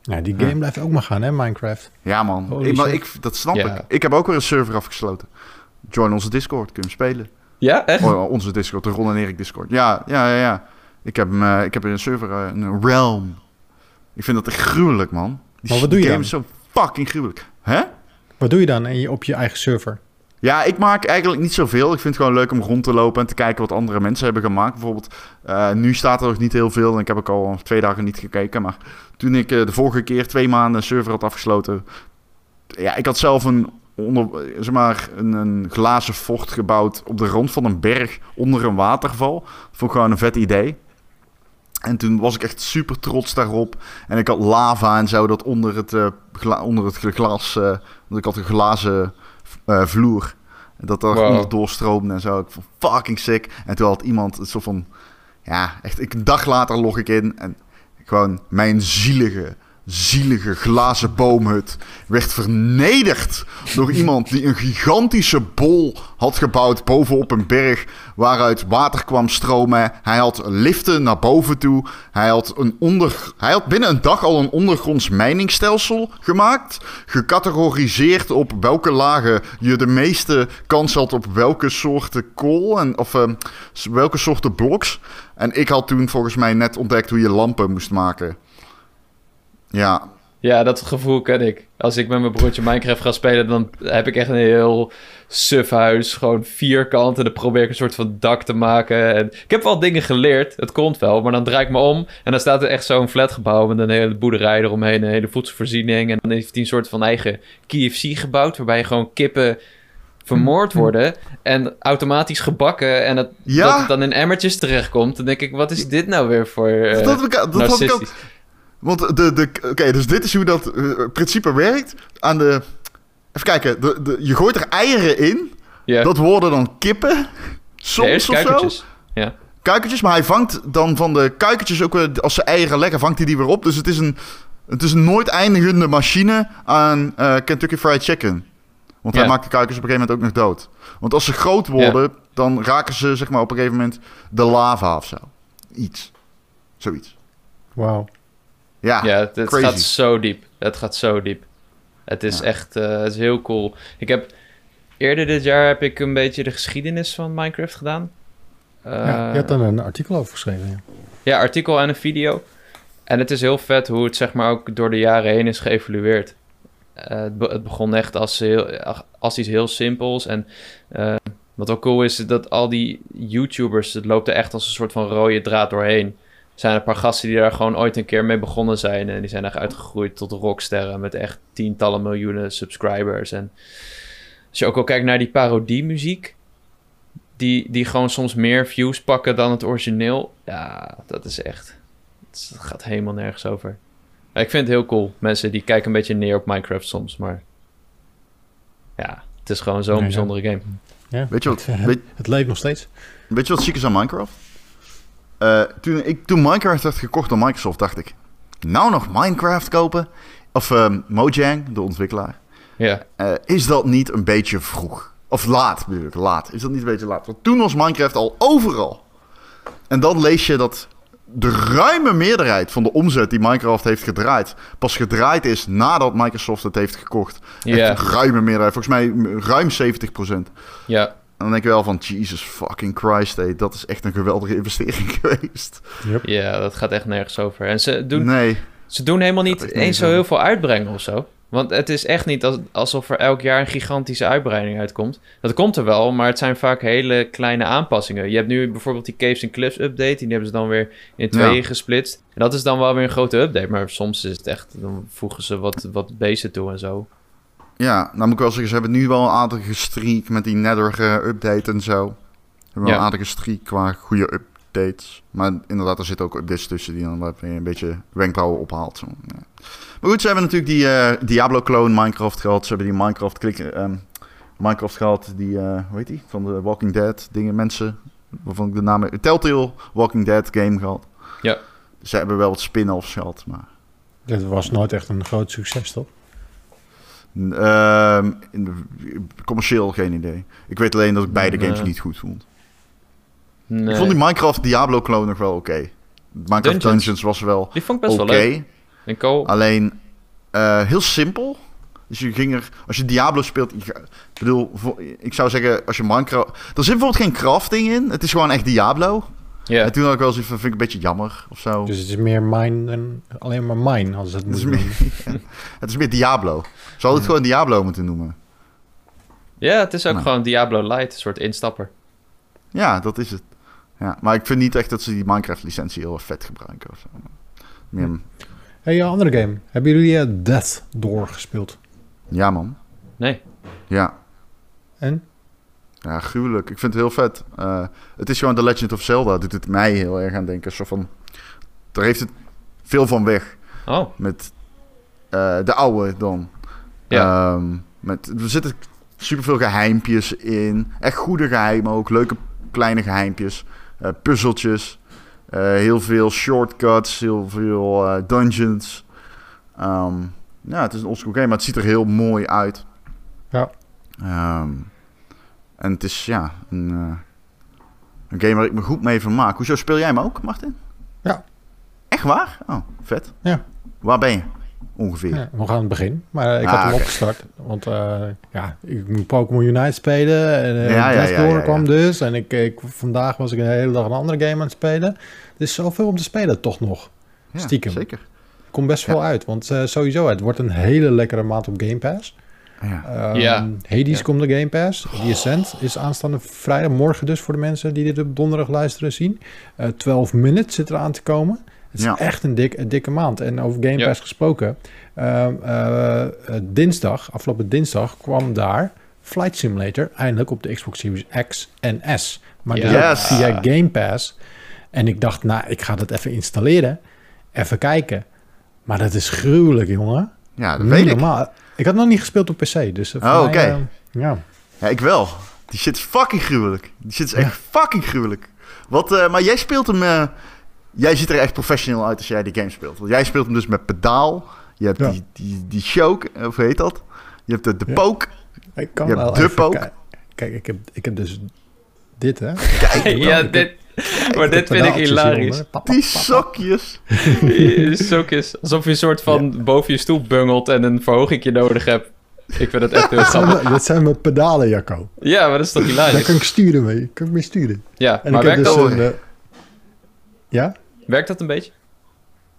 Ja, die game Ja. blijft ook maar gaan, hè, Minecraft. Ja, man. Holy maar shit. ik, dat snap Ja. ik. Ik heb ook weer een server afgesloten. Join onze Discord, kun je hem spelen. Ja, echt? Oh, onze Discord, de Ron en Erik Discord. Ja, ja, ja. ja. Ik heb, eh, ik heb een server, eh, een Realm. Ik vind dat echt gruwelijk, man. Die Maar wat doe je game dan? is zo fucking gruwelijk. Hè? Wat doe je dan in je, op je eigen server? Ja, ik maak eigenlijk niet zoveel. Ik vind het gewoon leuk om rond te lopen en te kijken wat andere mensen hebben gemaakt. Bijvoorbeeld, eh, nu staat er nog niet heel veel en ik heb ook al twee dagen niet gekeken. Maar toen ik eh, de vorige keer twee maanden een server had afgesloten... Ja, ik had zelf een, zeg maar, een, een glazen fort gebouwd op de rand van een berg onder een waterval. Vond ik gewoon een vet idee. En toen was ik echt super trots daarop. En ik had lava en zo dat onder het, eh, gla- onder het glas... ik had een glazen eh, vloer. Dat er Wow. onder doorstroomde en zo. Ik vond fucking sick. En toen had iemand een soort van... Ja, echt ik, een dag later log ik in en gewoon mijn zielige, zielige glazen boomhut werd vernederd door iemand die een gigantische bol had gebouwd bovenop een berg waaruit water kwam stromen. Hij had liften naar boven toe. Hij had, een onder, hij had binnen een dag al een ondergronds mijningstelsel gemaakt. Gecategoriseerd op welke lagen je de meeste kans had op welke soorten kool en of ehm, welke soorten bloks. En ik had toen volgens mij net ontdekt hoe je lampen moest maken. Ja, Ja, dat gevoel ken ik. Als ik met mijn broertje Minecraft ga spelen, dan heb ik echt een heel suf huis. Gewoon vierkant en dan probeer ik een soort van dak te maken. En ik heb wel dingen geleerd, het komt wel. Maar dan draai ik me om en dan staat er echt zo'n flatgebouw met een hele boerderij eromheen. Een hele voedselvoorziening. En dan heeft hij een soort van eigen KFC gebouwd, waarbij je gewoon kippen vermoord Hm. worden en automatisch gebakken en het, Ja. dat het dan in emmertjes terechtkomt. Dan denk ik, wat is dit nou weer voor eh dat heb ik, dat had ik ook. Want de, de, oké, dus dit is hoe dat eh, principe werkt. Aan de, even kijken, de, de, je gooit er eieren in. Ja, Dat worden dan kippen. Ja, Soms eerst of zo. Ja. Kuikentjes, maar hij vangt dan van de kuikentjes ook weer, als ze eieren leggen, vangt hij die weer op. Dus het is een, het is een nooit eindigende machine aan eh, Kentucky Fried Chicken. Want hij Ja. maakt de kuikens op een gegeven moment ook nog dood. Want als ze groot worden, dan raken ze zeg maar op een gegeven moment de lava of zo. Iets. Zoiets. Wauw. Ja, Ja, het, gaat zo diep. Het gaat zo diep. Het is Ja. echt eh, het is heel cool. Ik heb eerder dit jaar heb ik een beetje de geschiedenis van Minecraft gedaan. ja, Eh, je hebt er een artikel over geschreven. Ja. ja, artikel en een video. En het is heel vet hoe het zeg maar ook door de jaren heen is geëvolueerd. Eh, het, be- het begon echt als, heel, als iets heel simpels. En eh, wat ook cool is, is dat al die YouTubers, het loopt er echt als een soort van rode draad doorheen. Er zijn een paar gasten die daar gewoon ooit een keer mee begonnen zijn. En die zijn echt uitgegroeid tot rocksterren met echt tientallen miljoenen subscribers. En als je ook al kijkt naar die parodiemuziek, die, die gewoon soms meer views pakken dan het origineel. Ja, dat is echt... Het gaat helemaal nergens over. Ik vind het heel cool. Mensen die kijken een beetje neer op Minecraft soms, maar... Ja, het is gewoon zo'n Nee, ja. bijzondere game. Ja, Weet je wat- Het, weet- het leeft nog steeds. Weet je wat ziek is aan Minecraft? Eh, toen, ik, toen Minecraft werd gekocht door Microsoft, dacht ik... Nou nog Minecraft kopen? Of ehm, Mojang, de ontwikkelaar. Ja, Eh, is dat niet een beetje vroeg? Of laat, bedoel ik, laat. Is dat niet een beetje laat? Want toen was Minecraft al overal. En dan lees je dat de ruime meerderheid van de omzet die Minecraft heeft gedraaid... pas gedraaid is nadat Microsoft het heeft gekocht. Echt ja, een ruime meerderheid. Volgens mij ruim 70%. ja. En dan denk je wel van, Jesus fucking Christ, hey, dat is echt een geweldige investering geweest. Ja, dat gaat echt nergens over. En ze doen, Nee, ze doen helemaal niet eens zo heel veel uitbrengen of zo. Want het is echt niet als- alsof er elk jaar een gigantische uitbreiding uitkomt. Dat komt er wel, maar het zijn vaak hele kleine aanpassingen. Je hebt nu bijvoorbeeld die Caves and Cliffs update. Die hebben ze dan weer in tweeën Ja. gesplitst. En dat is dan wel weer een grote update. Maar soms is het echt, dan voegen ze wat, wat beesten toe en zo. Ja, nou moet ik wel zeggen, ze hebben nu wel een aantal gestreak met die eh, update en zo. Ze hebben wel een aantal gestreak qua goede updates. Maar inderdaad, er zitten ook updates tussen die dan weer een beetje wenkbrauwen ophaalt. Zo. Ja. Maar goed, ze hebben natuurlijk die eh, Diablo-clone Minecraft gehad. Ze hebben die Minecraft, klik, ehm, Minecraft gehad, die, eh hoe heet die? Van de Walking Dead dingen, mensen. Waarvan ik de naam... Telltale Walking Dead game gehad. Ja. Ze hebben wel wat spin-offs gehad, maar... Dit was nooit echt een groot succes, toch? Ehm, commercieel geen idee. Ik weet alleen dat ik beide Nee. games niet goed vond. Nee. Ik vond die Minecraft Diablo clone nog wel oké. Minecraft Dungeons. Dungeons, was wel Die vond ik best oké. wel leuk. En Alleen eh, heel simpel. Dus je ging er, als je Diablo speelt, ik bedoel, ik zou zeggen, als je Minecraft, er zit bijvoorbeeld geen crafting in. Het is gewoon echt Diablo. Ja, En toen had ik wel zoiets van, vind ik een beetje jammer of zo. Dus het is meer mine dan alleen maar mine, als het het, is meer, het is meer Diablo. Ze hadden het gewoon Diablo moeten noemen. ja het is ook Nou. gewoon Diablo Light, een soort instapper. Ja, dat is het. Ja, maar ik vind niet echt dat ze die Minecraft-licentie heel erg vet gebruiken of zo. Meer, Hey, een andere game. Hebben jullie eh, Death doorgespeeld? Ja, man. Nee. Ja. En? Ja, gruwelijk. Ik vind het heel vet. Eh, het is gewoon The Legend of Zelda. Doet het mij heel erg aan denken. Zo van, daar heeft het veel van weg. Oh, Met eh, de oude dan. Ja. Ehm, met, er zitten superveel geheimpjes in. Echt goede geheimen ook. Leuke kleine geheimpjes. eh, puzzeltjes. eh, heel veel shortcuts. Heel veel eh, dungeons. Ehm, ja, het is een oldschool game. Maar het ziet er heel mooi uit. Ja. Ehm, en het is ja, een, een game waar ik me goed mee vermaak. Hoezo speel jij hem ook, Martin? Ja. Echt waar? Oh, vet. Ja. Waar ben je? Ongeveer. Ja, nog aan het begin. Maar eh, ik Ah, had hem oké. opgestart. Want eh, ja, ik moet Pokémon Unite spelen. En uh, Ja, ja, kwam dus. En ik, ik, vandaag was ik een hele dag een andere game aan het spelen. Er is zoveel om te spelen, toch nog. Ja, Stiekem. Zeker. komt best wel uit. Want uh, sowieso, het wordt een hele lekkere maand op Game Pass. Ja. Um, ja. Hades ja. komt de Game Pass. The Ascent is aanstaande vrijdag, morgen dus voor de mensen die dit op donderdag luisteren zien. Uh, 12 Minutes zit eraan te komen. Het is echt een, dik, een dikke maand. En over Game Pass gesproken. Uh, dinsdag, afgelopen dinsdag, kwam daar Flight Simulator eindelijk op de Xbox Series X en S. Maar dus via Game Pass. En ik dacht, nou, ik ga dat even installeren. Even kijken. Maar dat is gruwelijk, jongen. Ja, dat weet normaal. ik. Ik had nog niet gespeeld op PC, dus... Uh, oh, oké. Okay. Uh, ja. ja, ik wel. Die shit is fucking gruwelijk. Die shit is echt fucking gruwelijk. Wat, uh, maar jij speelt hem... Uh, jij ziet er echt professioneel uit als jij die game speelt. Want jij speelt hem dus met pedaal. Je hebt ja. die, die, die choke, of hoe heet dat? Je hebt de, de ja. poke. Ik kan je wel hebt de poke. Kijk, ik heb, ik heb dus dit, hè? Kijk, ja, dit... Maar dit vind ik hilarisch. Die sokjes. sokjes. Alsof je een soort van boven je stoel bungelt en een verhogingje nodig hebt. Ik vind het echt heel grappig. Dat zijn mijn pedalen, Jacco. Ja, maar dat is toch hilarisch? Daar kan ik sturen mee. Kan ik mee sturen. Ja, en maar werkt dus dat... Een, uh, ja? Werkt dat een beetje?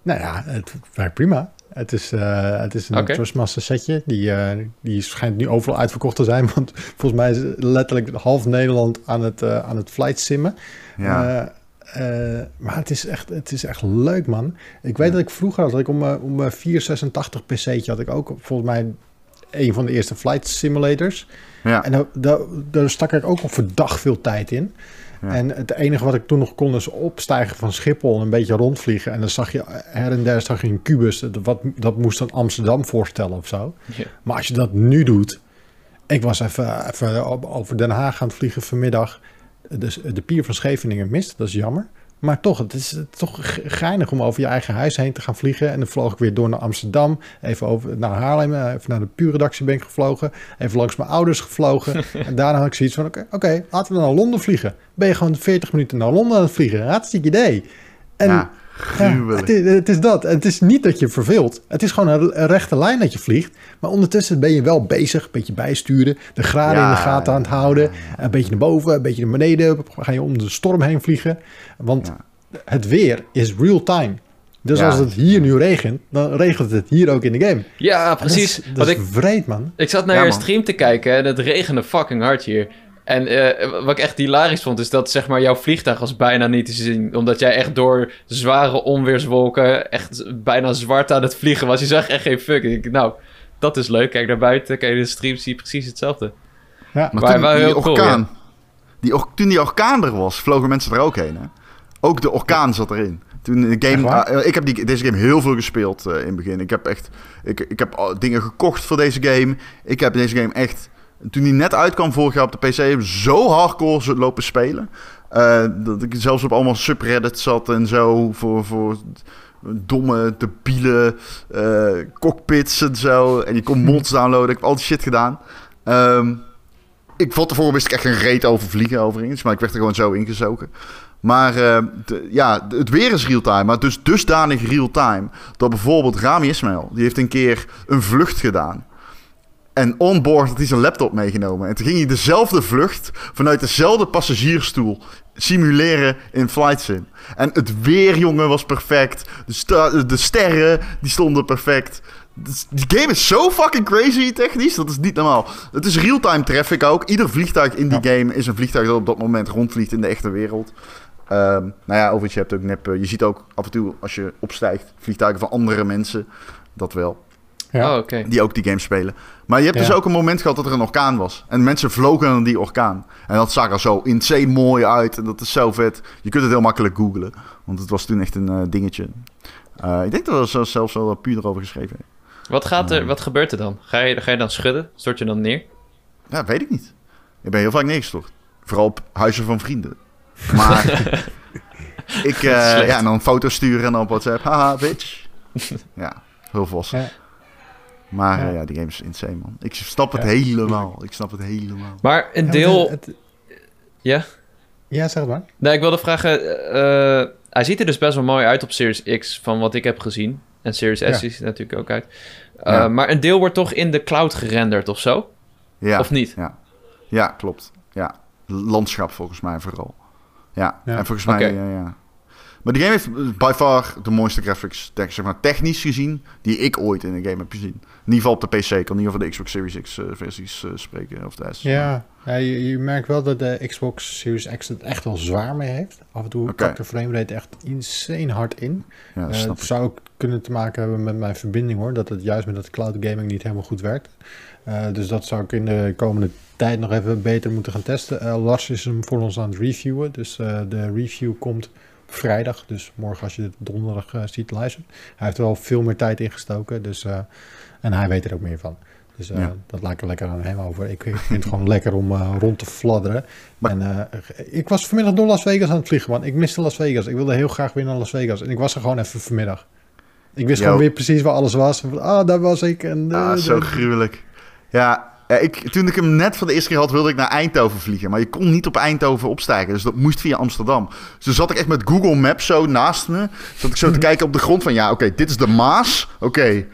Nou ja, het werkt prima. Het is, uh, het is een okay. Trustmaster setje. Die, uh, die schijnt nu overal uitverkocht te zijn. Want volgens mij is letterlijk half Nederland aan het, uh, aan het flight simmen. Ja. maar het is, echt, het is echt leuk, man. Ik weet ja. dat ik vroeger had, dat ik om, om mijn 486 PC'tje had ik ook volgens mij een van de eerste flight simulators. Ja. En daar, daar, daar stak ik ook op verdacht veel tijd in. En het enige wat ik toen nog kon is opstijgen van Schiphol en een beetje rondvliegen. En dan zag je her en der zag je een kubus. Wat, dat moest dan Amsterdam voorstellen of zo. Ja. Maar als je dat nu doet. Ik was even, even over Den Haag aan het vliegen vanmiddag. Dus de pier van Scheveningen mist, dat is jammer. Maar toch, het is toch geinig om over je eigen huis heen te gaan vliegen. En dan vloog ik weer door naar Amsterdam. Even over naar Haarlem. Eh, even naar de puurredactie ben ik gevlogen. Even langs mijn ouders gevlogen. en daarna had ik zoiets van: oké, okay, okay, laten we naar Londen vliegen. Ben je gewoon 40 minuten naar Londen aan het vliegen? Hartstikke idee. En ja, ja het, is, het, is, dat. Het is niet dat je verveelt. Het is gewoon een, rechte lijn dat je vliegt. Maar ondertussen ben je wel bezig. Een beetje bijsturen. De graden ja, in de gaten aan het houden. Een beetje naar boven, een beetje naar beneden. Ga je om de storm heen vliegen. Want het weer is real time. Dus als het hier nu regent, dan regent het hier ook in de game. Ja, precies. Dat is, dat is ik, vreed, man. Ik zat naar ja, je stream te kijken en het regende fucking hard hier. En uh, wat ik echt hilarisch vond, is dat zeg maar, jouw vliegtuig was bijna niet te zien. Omdat jij echt door zware onweerswolken echt bijna zwart aan het vliegen was. Je zag echt geen fuck. Ik, nou, dat is leuk. Kijk naar buiten, kijk de stream, zie je precies hetzelfde. Ja. Maar, maar toen, die heel orkaan, cool, ja. die, toen die orkaan er was, vlogen mensen er ook heen, hè? Ook de orkaan zat erin. Toen de game, uh, ik heb die, deze game heel veel gespeeld uh, in het begin. Ik heb echt ik, ik heb dingen gekocht voor deze game. Ik heb deze game echt, toen die net uitkwam vorig jaar op de PC, zo hardcore lopen spelen. Uh, dat ik zelfs op allemaal subreddits zat en zo voor, voor domme, debiele cockpits en zo. En je kon mods downloaden. Ik heb al die shit gedaan. Um, ik vond tevoren wist ik echt een reet over vliegen overigens, maar ik werd er gewoon zo ingezogen. Maar uh, de, ja, het weer is real-time. Maar dus dusdanig real-time. Dat bijvoorbeeld Rami Ismail, die heeft een keer een vlucht gedaan. En onboard had hij zijn laptop meegenomen. En toen ging hij dezelfde vlucht vanuit dezelfde passagiersstoel simuleren in Flight Sim. En het weer, jongen, was perfect. De, de sterren, die stonden perfect. Die game is zo fucking crazy technisch. Dat is niet normaal. Het is real-time traffic ook. Ieder vliegtuig in die game is een vliegtuig dat op dat moment rondvliegt in de echte wereld. Um, nou ja, overigens, je hebt ook nep... Je ziet ook af en toe, als je opstijgt, vliegtuigen van andere mensen. Dat wel. Ja. Oh, okay. Die ook die game spelen. Maar je hebt ja. dus ook een moment gehad dat er een orkaan was. En mensen vlogen aan die orkaan. En dat zag er zo insane mooi uit. En dat is zo vet. Je kunt het heel makkelijk googlen. Want het was toen echt een uh, dingetje. Uh, ik denk dat er zelfs wel puur erover geschreven Wat, gaat er, uh, wat gebeurt er dan? Ga je, ga je dan schudden? Stort je dan neer? Ja, weet ik niet. Ik ben heel vaak neergestort. Vooral op huizen van vrienden. Maar ik, uh, ja, en dan foto's sturen en dan op WhatsApp. Haha, bitch. ja, heel vos. Ja. Maar ja. Uh, ja. die game is insane, man. Ik snap het ja. helemaal. Ik snap het helemaal. Maar een deel... Het, het... Ja? Ja, zeg maar. Nee, ik wilde vragen... Uh, hij ziet er dus best wel mooi uit op Series X, van wat ik heb gezien. En Series S ziet er natuurlijk ook uit. Uh, maar een deel wordt toch in de cloud gerenderd of zo? Ja. Of niet? Ja, ja klopt. Ja. Landschap volgens mij vooral. Ja, en volgens mij, okay. ja, ja. Maar die game heeft by far de mooiste graphics, zeg maar, technisch gezien, die ik ooit in een game heb gezien. In ieder geval op de PC. Ik kan niet over de Xbox Series X uh, versies uh, spreken. Of de S. Ja, ja je, je, merkt wel dat de Xbox Series X het echt wel zwaar mee heeft. Af en toe okay. kakt de framerate echt insane hard in. Ja, dat uh, zou ook kunnen te maken hebben met mijn verbinding hoor. Dat het juist met dat cloud gaming niet helemaal goed werkt. dus dat zou ik in de komende tijd nog even beter moeten gaan testen. Lars is hem voor ons aan het reviewen. Dus de review komt vrijdag. Dus morgen als je dit donderdag uh, ziet luisteren. Hij heeft er al veel meer tijd in gestoken. Dus, uh, en hij weet er ook meer van. Dus ja. dat laat ik er lekker aan hem over. Ik, ik vind het gewoon lekker om rond te fladderen. Maar, en ik was vanmiddag door Las Vegas aan het vliegen, man. Ik miste Las Vegas. Ik wilde heel graag weer naar Las Vegas. En ik was er gewoon even vanmiddag. Ik wist Yo. gewoon weer precies waar alles was. Ah, daar was ik. En, ah, zo gruwelijk. Ja, ik, toen ik hem net voor de eerste keer had, wilde ik naar Eindhoven vliegen. Maar je kon niet op Eindhoven opstijgen. Dus dat moest via Amsterdam. Dus toen zat ik echt met Google Maps zo naast me. Zat ik zo te mhm. kijken op de grond van... Ja, oké, dit is de Maas. Oké.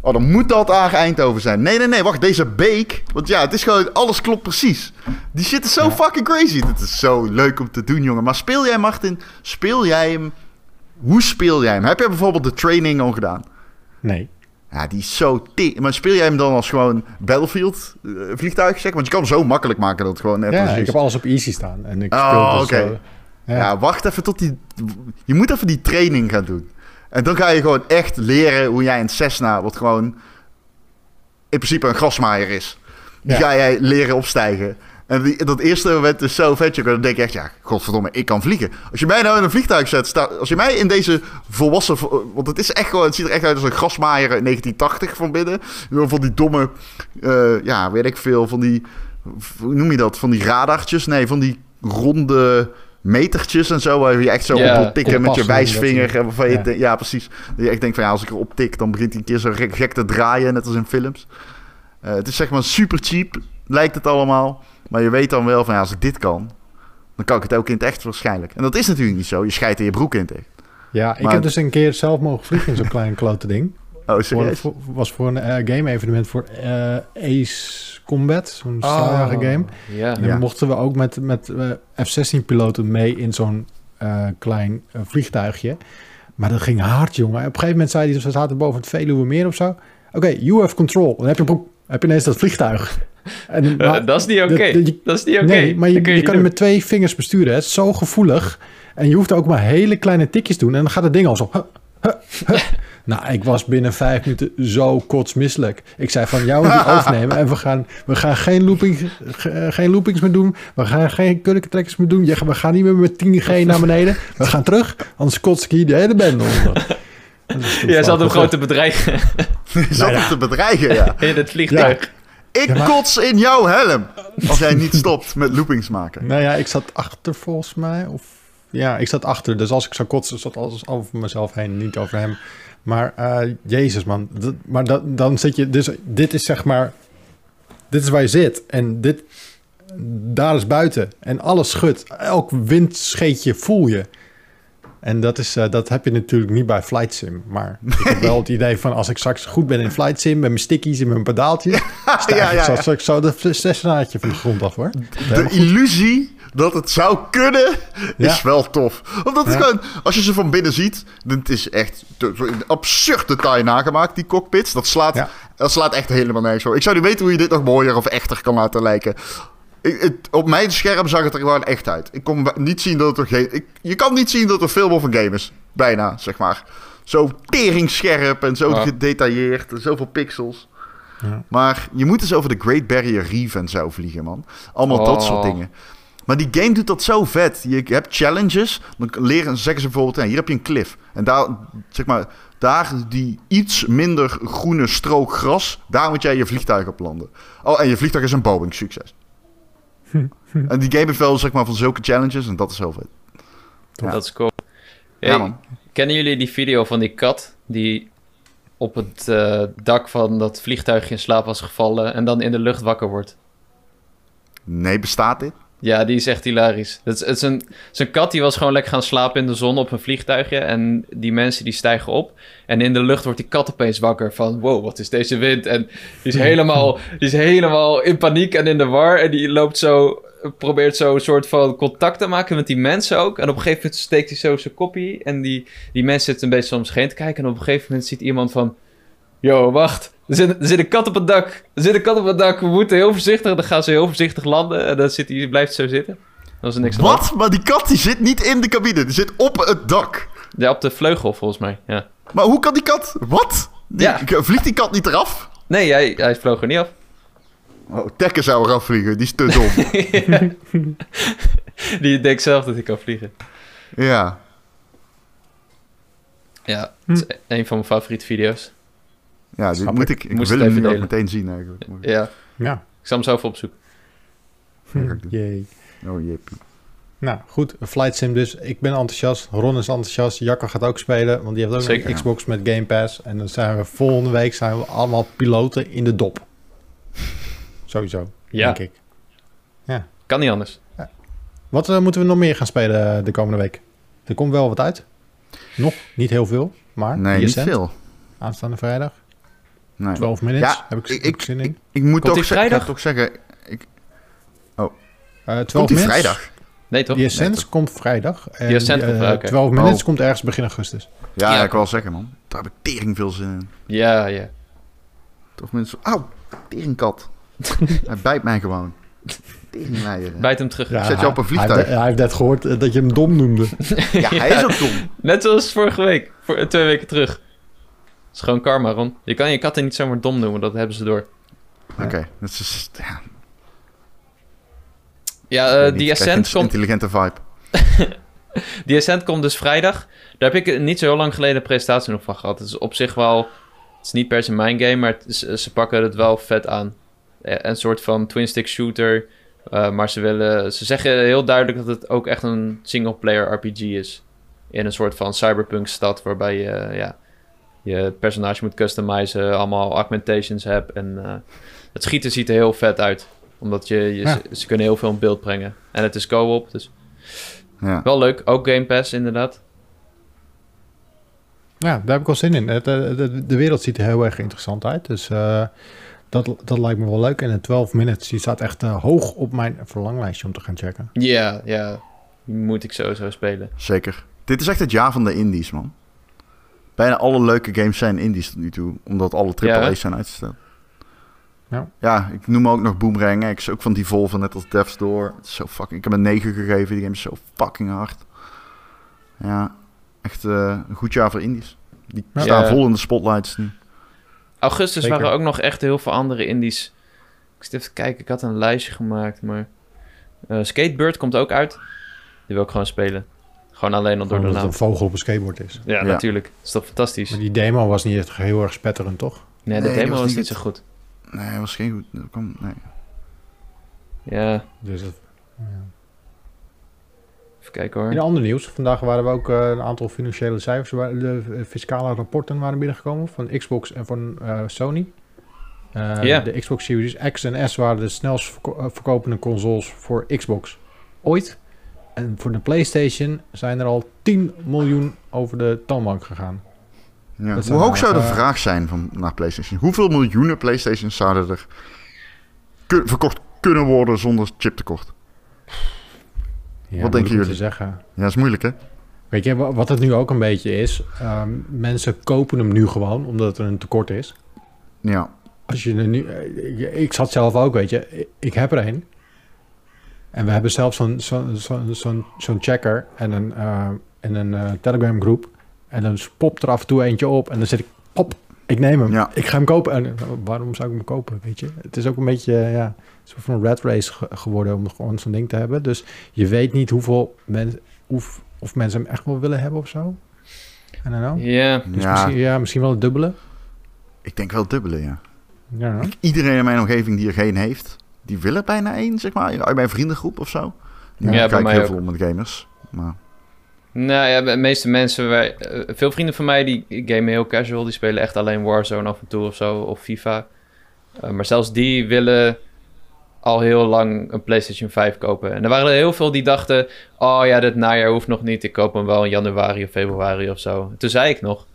Oh, dan moet dat aan Eindhoven zijn. Nee, nee, nee, wacht. Deze beek. Want ja, het is gewoon... Alles klopt precies. Die shit is zo fucking crazy. Dit is zo leuk om te doen, jongen. Maar speel jij, Martin... Speel jij hem... Hoe speel jij hem? Heb jij bijvoorbeeld de training al gedaan? Nee. Ja, die is zo... Maar speel jij hem dan als gewoon Battlefield uh, vliegtuig, zeg? Want je kan hem zo makkelijk maken dat het gewoon... Net ja, ik heb alles op easy staan. En ik speel oh, dus oké. Okay. Ja. ja. wacht even tot die... Je moet even die training gaan doen. En dan ga je gewoon echt leren hoe jij een Cessna, wat gewoon in principe een grasmaaier is. Die ga jij leren opstijgen. En die, dat eerste moment is zo vet. Dan denk je echt, ja, godverdomme, ik kan vliegen. Als je mij nou in een vliegtuig zet, sta, als je mij in deze volwassen... Want het is echt gewoon, het ziet er echt uit als een grasmaaier in 1980 van binnen. Van die domme, uh, ja, weet ik veel, van die... Hoe noem je dat? Van die radartjes? Nee, van die ronde metertjes en zo, waar je echt zo op wil tikken met je wijsvinger. En waarvan je ja. ja, precies. Dat je echt denkt van ja, als ik erop tik, dan begint hij een keer zo gek, gek te draaien, net als in films. Uh, het is zeg maar super cheap, lijkt het allemaal. Maar je weet dan wel van ja, als ik dit kan, dan kan ik het ook in het echt waarschijnlijk. En dat is natuurlijk niet zo. Je scheidt in je broek in het echt. Ja, ik heb dus een keer zelf mogen vliegen in zo'n klein klote ding. Oh, serieus? Voor, was voor een uh, game-evenement voor uh, Ace Combat, zo'n oh, game. En ja. mochten we ook met, met uh, F-16-piloten mee in zo'n klein vliegtuigje. Maar dat ging hard, jongen. Op een gegeven moment zei hij, ze zaten boven het Veluwe meer of zo. Oké, okay, you have control. Dan heb je, heb je ineens dat vliegtuig. En, maar, dat is niet oké. Okay. Dat is niet oké. Okay. Nee, maar je, je, je kan hem met twee vingers besturen. Het is zo gevoelig. En je hoeft ook maar hele kleine tikjes doen. En dan gaat het ding al zo... nou, ik was binnen vijf minuten zo kotsmisselijk. Ik zei van, jou die overnemen. En we gaan, we gaan geen, looping, geen loopings meer doen. We gaan geen kurkentrekkers meer doen. We gaan niet meer met 10G naar beneden. We gaan terug. Anders kots ik hier de hele band onder. Jij zat hem gewoon te bedreigen. Je zat nou hem te bedreigen, ja. In het vliegtuig. Ja. Ik ja, maar... kots in jouw helm. Als jij niet stopt met loopings maken. Nou ja, ik zat achter volgens mij. Of ja, ik zat achter. Dus als ik zou kotsen, zat alles over mezelf heen, niet over hem. Maar uh, Jezus, man. Dat, maar dat, dan zit je. Dus dit is zeg maar. Dit is waar je zit. En dit. Daar is buiten. En alles schudt. Elk windscheetje voel je. En dat, is, uh, dat heb je natuurlijk niet bij Flight Sim. Maar ik heb wel het idee van als ik straks goed ben in Flight Sim... met mijn stickies en mijn pedaaltje... ja, ja, ja. Zoals ik zo de van de grond af hoor. De illusie dat het zou kunnen, is wel tof. Omdat het gewoon, als je ze van binnen ziet... het is echt een absurd detail nagemaakt, die cockpits. Dat slaat, dat slaat echt helemaal nergens voor. Ik zou niet weten hoe je dit nog mooier of echter kan laten lijken. Ik, het, op mijn scherm zag het er gewoon echt uit. Ik kon niet zien dat het er geen. Ik, je kan niet zien dat het een film of een game is. Bijna, zeg maar. Zo teringscherp en zo ja. gedetailleerd. En zoveel pixels. Ja. Maar je moet eens over de Great Barrier Reef en zo vliegen, man. Allemaal oh. dat soort dingen. Maar die game doet dat zo vet. Je hebt challenges. Dan leren, zeggen ze bijvoorbeeld: hier heb je een cliff. En daar, zeg maar, daar die iets minder groene strook gras. Daar moet jij je vliegtuig op landen. Oh, en je vliegtuig is een Boeing. Succes. En die game heeft wel zeg maar van zulke challenges en dat is heel vet. Ja. Dat is cool. ja, man. Kennen jullie die video van die kat die op het uh, dak van dat vliegtuigje in slaap was gevallen en dan in de lucht wakker wordt? Nee, bestaat dit? Ja, die is echt hilarisch. Het is, het is, een, een kat die was gewoon lekker gaan slapen in de zon op een vliegtuigje. En die mensen die stijgen op. En in de lucht wordt die kat opeens wakker van... Wow, wat is deze wind? En die is helemaal, die is helemaal in paniek en in de war. En die loopt zo probeert zo een soort van contact te maken met die mensen ook. En op een gegeven moment steekt hij zo zijn kopie. En die, die mensen zitten een beetje soms geen te kijken. En op een gegeven moment ziet iemand van... Yo, wacht. Er zit, er zit een kat op het dak. Er zit een kat op het dak. We moeten heel voorzichtig. Dan gaan ze heel voorzichtig landen. En dan zit hij, blijft zo zitten. Dan is er niks aan. Wat? Maar die kat die zit niet in de cabine. Die zit op het dak. Ja, op de vleugel volgens mij. Ja. Maar hoe kan die kat... Wat? Die, Ja. Vliegt die kat niet eraf? Nee, hij, hij vloog er niet af. Oh, Tekken zou eraf vliegen. Die is te dom. Die denkt zelf dat hij kan vliegen. ja. Ja, het is een van mijn favoriete video's. Ja, die Snap moet ik. ik... Moest wil het hem even nu ook meteen zien eigenlijk. Maar- Ja, Ja. ik zal hem zo even opzoeken. doen. Jee. Oh, jippie. Nou, goed. Flight Sim dus. Ik ben enthousiast. Ron is enthousiast. Jacco gaat ook spelen, want die heeft ook Zeker, een ja. Xbox met Game Pass. En dan zijn we volgende week zijn we allemaal piloten in de dop. Sowieso, Ja, denk ik. kan niet anders. Wat eh, moeten we nog meer gaan spelen eh, de komende week? Er komt wel wat uit. Nog, niet heel veel, maar Nee, niet veel. aanstaande vrijdag. Nee. 12 minutes, Ja, heb ik, ik- ik zin in. Ik moet Komt toch, die ze- vrijdag? ga toch zeggen... Eh 12 Komt die minutes. vrijdag? Nee, toch? Nee, toch? komt vrijdag. En die, komt eh, vrijdag, oké. 12 minutes Oh. komt ergens begin augustus. Ja, Ja, ik wil zeggen, man. Daar heb ik tering veel zin in. Ja, ja. Toch mensen... Auw, teringkat. Hij bijt mij gewoon. Teringleier. Bijt hem terug. zet je op een vliegtuig. Hij, heeft- hij heeft net gehoord eh, dat je hem dom noemde. Ja, hij is ook dom. Net zoals vorige week. Voor, eh, twee weken terug. Het is gewoon karma, Ron. Je kan je katten niet zomaar dom noemen. Dat hebben ze door. Oké, dat is... Ja, Ja, ik eh die Ascent een komt... intelligente vibe. Die Ascent komt dus vrijdag. Daar heb ik niet zo heel lang geleden een presentatie nog van gehad. Het is op zich wel... Het is niet per se mijn game, maar is- ze pakken het wel vet aan. Eh, Een soort van twin-stick shooter. eh, maar ze willen... Ze zeggen heel duidelijk dat het ook echt een single-player RPG is. In een soort van cyberpunk stad waarbij je... eh, ja, je personage moet customizen, allemaal augmentations hebt. En eh, het schieten ziet er heel vet uit. Omdat je, je Ja. ze, ze kunnen heel veel in beeld brengen. En het is co-op, dus Ja. wel leuk. Ook Game Pass, inderdaad. Ja, daar heb ik wel zin in. Het, eh, de, de wereld ziet er heel erg interessant uit. Dus eh, dat, dat lijkt me wel leuk. En de 12 minutes die staat echt hoog op mijn verlanglijstje om te gaan checken. Ja, ja. Moet ik sowieso spelen. Zeker. Dit is echt het jaar van de indies, man. Bijna alle leuke games zijn indies tot nu toe. Omdat alle Ja, hè? AAA's zijn uitgesteld. Ja. ja, ik noem ook nog Boomerang. Ik is ook van die Volvo, net als Death's Door. Het is zo fucking... Ik heb een 9 gegeven. Die game is zo fucking hard. Ja, echt eh, een goed jaar voor indies. Die Ja. staan Ja. vol in de spotlights nu. Augustus Zeker. waren ook nog echt heel veel andere indies. Ik zit even te kijken. Ik had een lijstje gemaakt, maar... eh, Skatebird komt ook uit. Die wil ik gewoon spelen. Gewoon alleen al door Gewoon de dat het naam. een vogel op een skateboard is. Ja, Ja. natuurlijk. Dat is toch fantastisch? Maar die demo was niet echt heel erg spetterend, toch? Nee, de Nee, demo was was niet zo goed. Nee, was geen goed... dat kwam- nee. Ja, Dus het, ja. even kijken hoor. In ander nieuws, vandaag waren we ook eh, een aantal financiële cijfers. waar- De eh, fiscale rapporten waren binnengekomen van Xbox en van eh, Sony. Eh, Ja. De Xbox Series X en S waren de snelst verko- verkopende consoles voor Xbox ooit. En voor de PlayStation zijn er al 10 miljoen over de toonbank gegaan. Ja. Hoe hoog zou de eh, vraag zijn van, naar PlayStation? Hoeveel miljoenen PlayStations zouden er kun- verkocht kunnen worden zonder chiptekort? Ja, Wat denken jullie? te zeggen. Ja, dat is moeilijk, hè? Weet je, wa- wat het nu ook een beetje is, ehm, mensen kopen hem nu gewoon omdat er een tekort is. Ja. Als je er nu, eh, ik, ik zat zelf ook, weet je, ik, ik heb er een. En we hebben zelfs zo'n zo'n zo'n zo'n zo'n checker en een, eh, en een eh, Telegram groep. En dan popt er af en toe eentje op en dan zit ik, pop, ik neem hem. Ja. Ik ga hem kopen. En, eh, waarom zou ik hem kopen, weet je? Het is ook een beetje, ja, een soort van rat race ge- geworden om gewoon zo'n ding te hebben. Dus je weet niet hoeveel mensen, of, of mensen hem echt wel willen hebben of zo. I don't know. Ja, Dus ja, misschien, ja, misschien wel het dubbele. ik denk wel het dubbele, ja. Ja? Iedereen in mijn omgeving die er geen heeft, die wil er bijna één, zeg maar. Uit mijn vriendengroep of zo. Ja, ik bij kijk heel ook. veel met gamers. Maar Nou ja, de meeste mensen, wij, eh, veel vrienden van mij die gamen heel casual. Die spelen echt alleen Warzone af en toe of zo, of FIFA. Eh, maar zelfs die willen al heel lang een PlayStation 5 kopen. En er waren er heel veel die dachten: Oh ja, dit najaar hoeft nog niet. Ik koop hem wel in januari of februari of zo. En toen zei ik nog: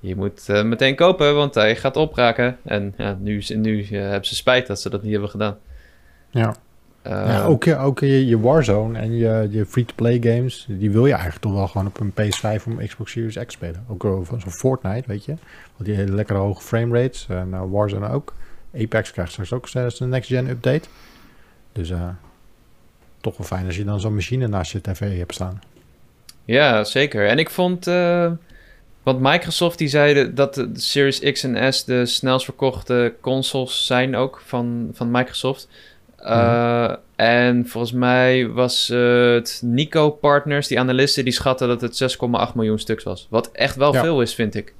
Je moet eh, meteen kopen, want hij gaat opraken. En ja, nu, nu eh, hebben ze spijt dat ze dat niet hebben gedaan. ja. ja, ook ook je, je Warzone en je, je free-to-play games, die wil je eigenlijk toch wel gewoon op een PS5 om Xbox Series X spelen. Ook van zo'n Fortnite, weet je. Want die hele lekkere hoge frame rates. En uh, Warzone ook. Apex krijgt straks ook een next-gen update. Dus uh, toch wel fijn als je dan zo'n machine naast je tv hebt staan. Ja, zeker. En ik vond... Want Microsoft die zeiden dat de Series X en S de snelst verkochte consoles zijn ook van, van Microsoft. Uh, En volgens mij was het Nico Partners, die analisten, die schatten dat het 6,8 miljoen stuks was. Wat echt wel veel is, vind ik.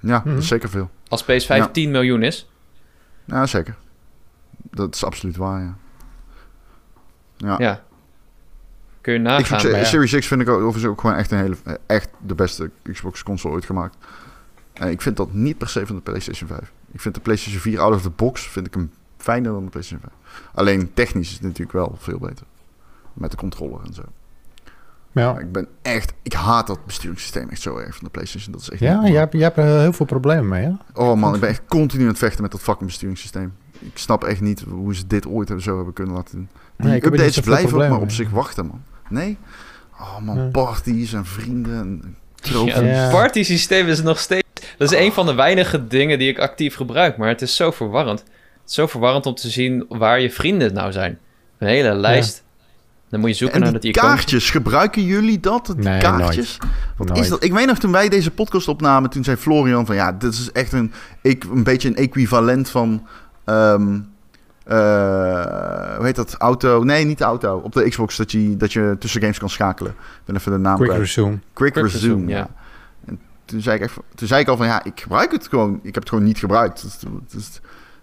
Ja, dat is mhm. zeker veel. Als PS5 ja. 10 miljoen is. Ja, zeker. Dat is absoluut waar, ja. Ja. ja. Kun je nagaan. Ik vind, Series X vind ik overigens ook gewoon echt een hele, echt de beste Xbox console ooit gemaakt. En ik vind dat niet per se van de PlayStation 5. Ik vind de PlayStation 4 out of the box vind ik hem fijner dan de PlayStation 5. Alleen technisch is het natuurlijk wel veel beter. Met de controller en zo. Ja. ik ben echt, ik haat dat besturingssysteem echt zo erg van de PlayStation. Dat is echt ja, je hebt, je hebt er heel veel problemen mee, hè? Oh man, ik ben echt continu aan het vechten met dat fucking besturingssysteem. Ik snap echt niet hoe ze dit ooit zo hebben kunnen laten doen. Die nee, updates blijven ook maar op zich wachten, man. Nee? Oh man, parties en vrienden en ja, het party systeem is nog steeds... Dat is een van de weinige dingen die ik actief gebruik, maar het is zo verwarrend. Het is zo verwarrend om te zien waar je vrienden nou zijn. Een hele lijst. Dan moet je zoeken naar dat icoon. kaartjes, gebruiken jullie dat? Die kaartjes? Wat is dat? Ik weet nog, toen wij deze podcast opnamen, toen zei Florian van... Ja, dit is echt een, een beetje een equivalent van... Um, uh, hoe heet dat? Auto. Nee, niet auto. Op de Xbox dat je, dat je tussen games kan schakelen. Ik ben even de naam Quick Resume. Quick, Resume, ja. En toen zei, ik echt, toen zei ik al van ja, ik gebruik het gewoon. Ik heb het gewoon niet gebruikt. Dus, dus,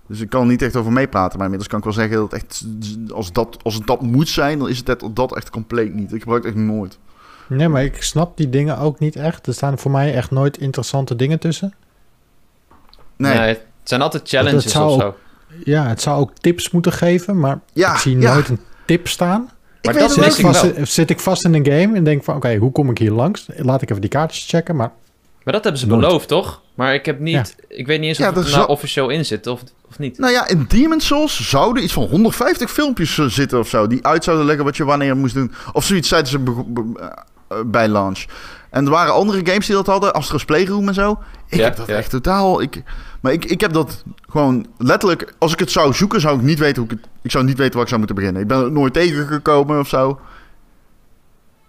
dus ik kan er niet echt over meepraten. Maar inmiddels kan ik wel zeggen dat echt, als, dat, als het dat moet zijn, dan is het dat echt compleet niet. Ik gebruik het echt nooit. Nee, maar ik snap die dingen ook niet echt. Er staan voor mij echt nooit interessante dingen tussen. Nee, nee het zijn altijd challenges of zo. Ja, het zou ook tips moeten geven, maar ik zie nooit een tip staan. Maar dat zit, ik vast, zit ik vast in een game en denk van... oké, hoe kom ik hier langs? Laat ik even die kaartjes checken, maar... Maar dat hebben ze beloofd, toch? Maar ik heb niet... Ik weet niet eens of het er nou officieel in zit of, of niet. Nou ja, in Demon's Souls zouden iets van 150 filmpjes eh, zitten of zo... die uit zouden leggen wat je wanneer moest doen. Of zoiets zeiden ze eh, bij launch. En er waren andere games die dat hadden, Astro's Playroom en zo. Ik heb dat echt totaal... Ik, maar ik, ik heb dat gewoon letterlijk... Als ik het zou zoeken, zou ik niet weten hoe ik het... Ik zou niet weten waar ik zou moeten beginnen. Ik ben er nooit tegengekomen of zo.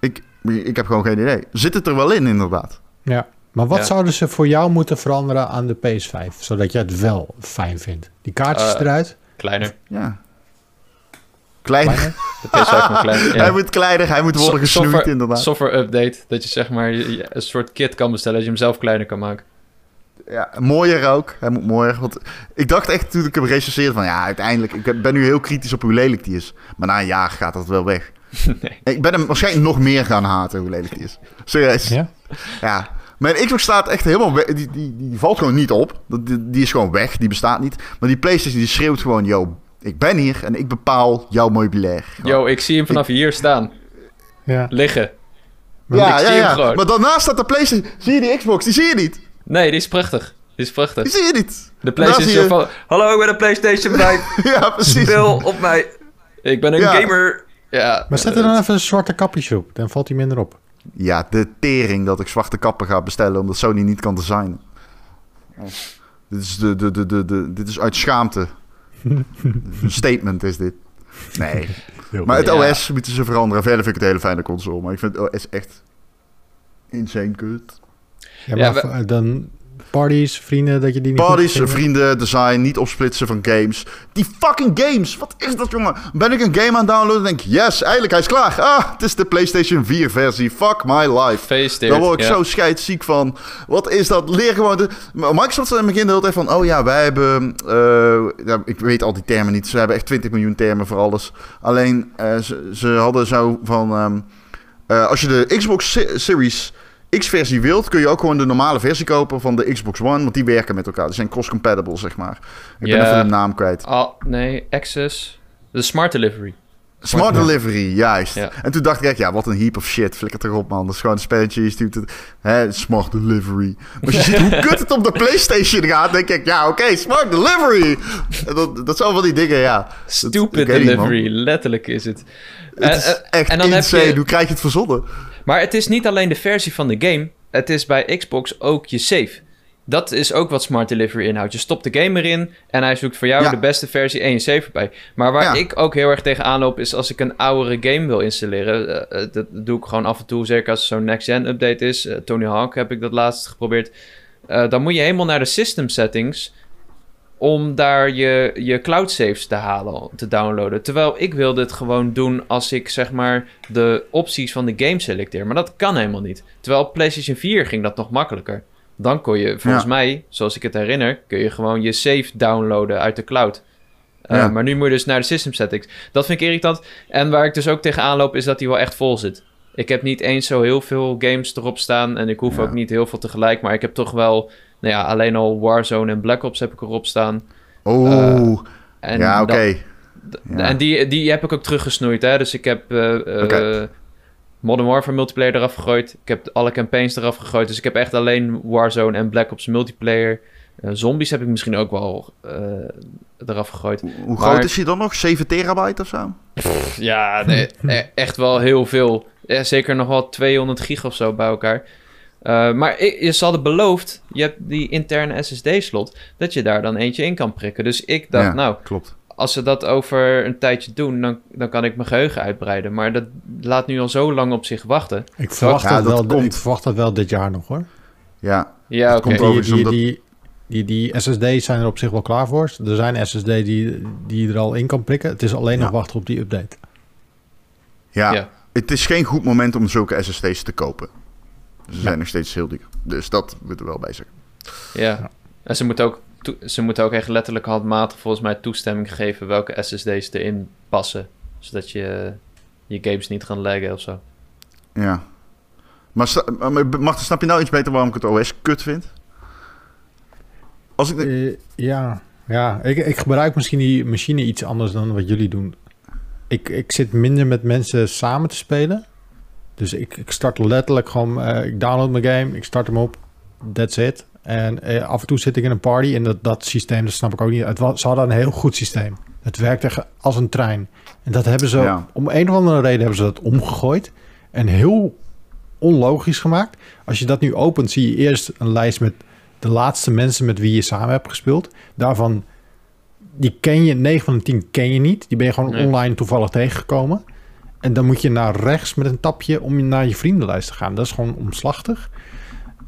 Ik, ik heb gewoon geen idee. Zit het er wel in, inderdaad? Ja. Maar wat zouden ze voor jou moeten veranderen aan de PS5? Zodat je het wel fijn vindt. Die kaartjes uh, eruit? Kleiner. Ja. Kleiner? De PS5 moet kleiner. Ja. Hij moet kleiner, hij moet worden so gesnoeid inderdaad. Software update. Dat je zeg maar een soort kit kan bestellen... dat je hem zelf kleiner kan maken. Ja, mooier ook. Hij moet mooier. Want ik dacht echt toen ik hem recenseerde van... ja, uiteindelijk... ik ben nu heel kritisch op hoe lelijk die is. Maar na een jaar gaat dat wel weg. Nee. Ik ben hem waarschijnlijk nog meer gaan haten hoe lelijk die is. Serieus. Ja? Ja. Mijn Xbox staat echt helemaal weg. Die, die, die, valt gewoon niet op. Die, die is gewoon weg. Die bestaat niet. Maar die PlayStation die schreeuwt gewoon... Yo, ik ben hier en ik bepaal jouw meubilair. Yo, ik zie hem vanaf hier staan. Ja. Liggen. ja, ja, ja. Maar daarnaast staat de PlayStation. Zie je die Xbox? Die zie je niet. Nee, die is prachtig. Die is prachtig. Die zie je niet. De PlayStation je... van... Hallo, ik ben een PlayStation 5. ja, precies. Speel op mij. Ik ben een gamer. Ja. Maar zet er dan even een zwarte kapjes op. Dan valt hij minder op. Ja, de tering dat ik zwarte kappen ga bestellen... omdat Sony niet kan designen. Dit is, de, de, de, de, de, dit is uit schaamte. een statement is dit. Nee. maar het OS moeten ze veranderen. Verder vind ik het een hele fijne console. Maar ik vind het OS echt insane kut. Ja, maar dan Parties, vrienden, dat je die niet Parties, vrienden, design, niet opsplitsen van games. Die fucking games! Wat is dat, jongen? Ben ik een game aan downloaden en denk yes, eigenlijk, hij is klaar. Ah, het is de PlayStation 4 versie. Fuck my life. Daar word ik zo scheidsziek van. Wat is dat? Leer gewoon... De... Microsoft zei in het begin de hele tijd van... Oh ja, wij hebben... Uh, ja, ik weet al die termen niet. Ze hebben echt 20 miljoen termen voor alles. Alleen, uh, ze, ze, hadden zo van... Um, uh, als je de Xbox Series X-versie wilt, kun je ook gewoon de normale versie kopen van de Xbox One. Want die werken met elkaar. Die zijn cross-compatible, zeg maar. Ik ben even de naam kwijt. Oh, nee, Access. De Smart Delivery. Smart Delivery, juist. En toen dacht ik echt, ja, wat een heap of shit. Flikker erop, man. Dat is gewoon een spelletje. Je stuurt het, hè, Smart Delivery. Maar als je ziet hoe kut het op de PlayStation gaat, denk ik, ja, oké, Smart Delivery. Dat, dat zijn wel die dingen, ja. Stupid Delivery, letterlijk is het. Het is echt en dan insane. Heb je... Hoe krijg je het verzonnen? Maar het is niet alleen de versie van de game. Het is bij Xbox ook je save. Dat is ook wat Smart Delivery inhoudt. Je stopt de game erin en hij zoekt voor jou de beste versie en je save erbij. Maar waar ik ook heel erg tegen aanloop is als ik een oudere game wil installeren. Uh, dat doe ik gewoon af en toe, zeker als er zo'n next-gen update is. Uh, Tony Hawk heb ik dat laatst geprobeerd. Uh, dan moet je helemaal naar de system settings om daar je, je cloud saves te halen, te downloaden. Terwijl ik wil dit gewoon doen als ik zeg maar de opties van de game selecteer. Maar dat kan helemaal niet. Terwijl op PlayStation 4 ging dat nog makkelijker. Dan kon je, volgens mij, zoals ik het herinner, kun je gewoon je save downloaden uit de cloud. Uh, Maar nu moet je dus naar de system settings. Dat vind ik irritant. En waar ik dus ook tegenaan loop, is dat hij wel echt vol zit. Ik heb niet eens zo heel veel games erop staan. En ik hoef ook niet heel veel tegelijk. Maar ik heb toch wel, nou ja, alleen al Warzone en Black Ops heb ik erop staan. Oh, uh, ja, oké. En die, die heb ik ook teruggesnoeid, hè. Dus ik heb uh, Modern Warfare multiplayer eraf gegooid. Ik heb alle campaigns eraf gegooid. Dus ik heb echt alleen Warzone en Black Ops multiplayer. Uh, zombies heb ik misschien ook wel uh, eraf gegooid. Hoe, groot is hij dan nog? 7 terabyte of zo? ja, nee, e-, echt wel heel veel. zeker nog wel 200 gig of zo bij elkaar. Uh, maar je zal het beloofd, je hebt die interne SSD-slot, dat je daar dan eentje in kan prikken. Dus ik dacht, nou, klopt als ze dat over een tijdje doen, dan, dan kan ik mijn geheugen uitbreiden. Maar dat laat nu al zo lang op zich wachten. Ik verwacht, dat, wel, komt. ik verwacht dat wel dit jaar nog hoor. Ja, ja oké. Die, die, die, die, die, SSD's zijn er op zich wel klaar voor. Er zijn SSD die, die je er al in kan prikken. Het is alleen nog wachten op die update. Ja, ja, het is geen goed moment om zulke SSD's te kopen. Ze zijn nog steeds heel duur. Dus dat moet er wel bij zeggen. Ja. En ze moeten ook ze moeten ook echt letterlijk handmatig volgens mij toestemming geven welke SSD's erin passen. Zodat je je games niet gaan laggen of zo. Ja. Maar, maar snap je nou iets beter waarom ik het OS kut vind? Als ik uh, ja, ja. Ik, ik gebruik misschien die machine iets anders dan wat jullie doen. Ik, ik zit minder met mensen samen te spelen. Dus ik, ik start letterlijk gewoon... Uh, ik download mijn game, ik start hem op. That's it. En eh, af en toe zit ik in een party en dat, dat systeem, dat snap ik ook niet. Het was, ze hadden een heel goed systeem. Het werkte als een trein. En dat hebben ze, om een of andere reden hebben ze dat omgegooid. En heel onlogisch gemaakt. Als je dat nu opent, zie je eerst een lijst met de laatste mensen met wie je samen hebt gespeeld. Daarvan, die ken je, 9 van de 10 ken je niet. Die ben je gewoon online toevallig tegengekomen. En dan moet je naar rechts met een tapje om naar je vriendenlijst te gaan. Dat is gewoon omslachtig.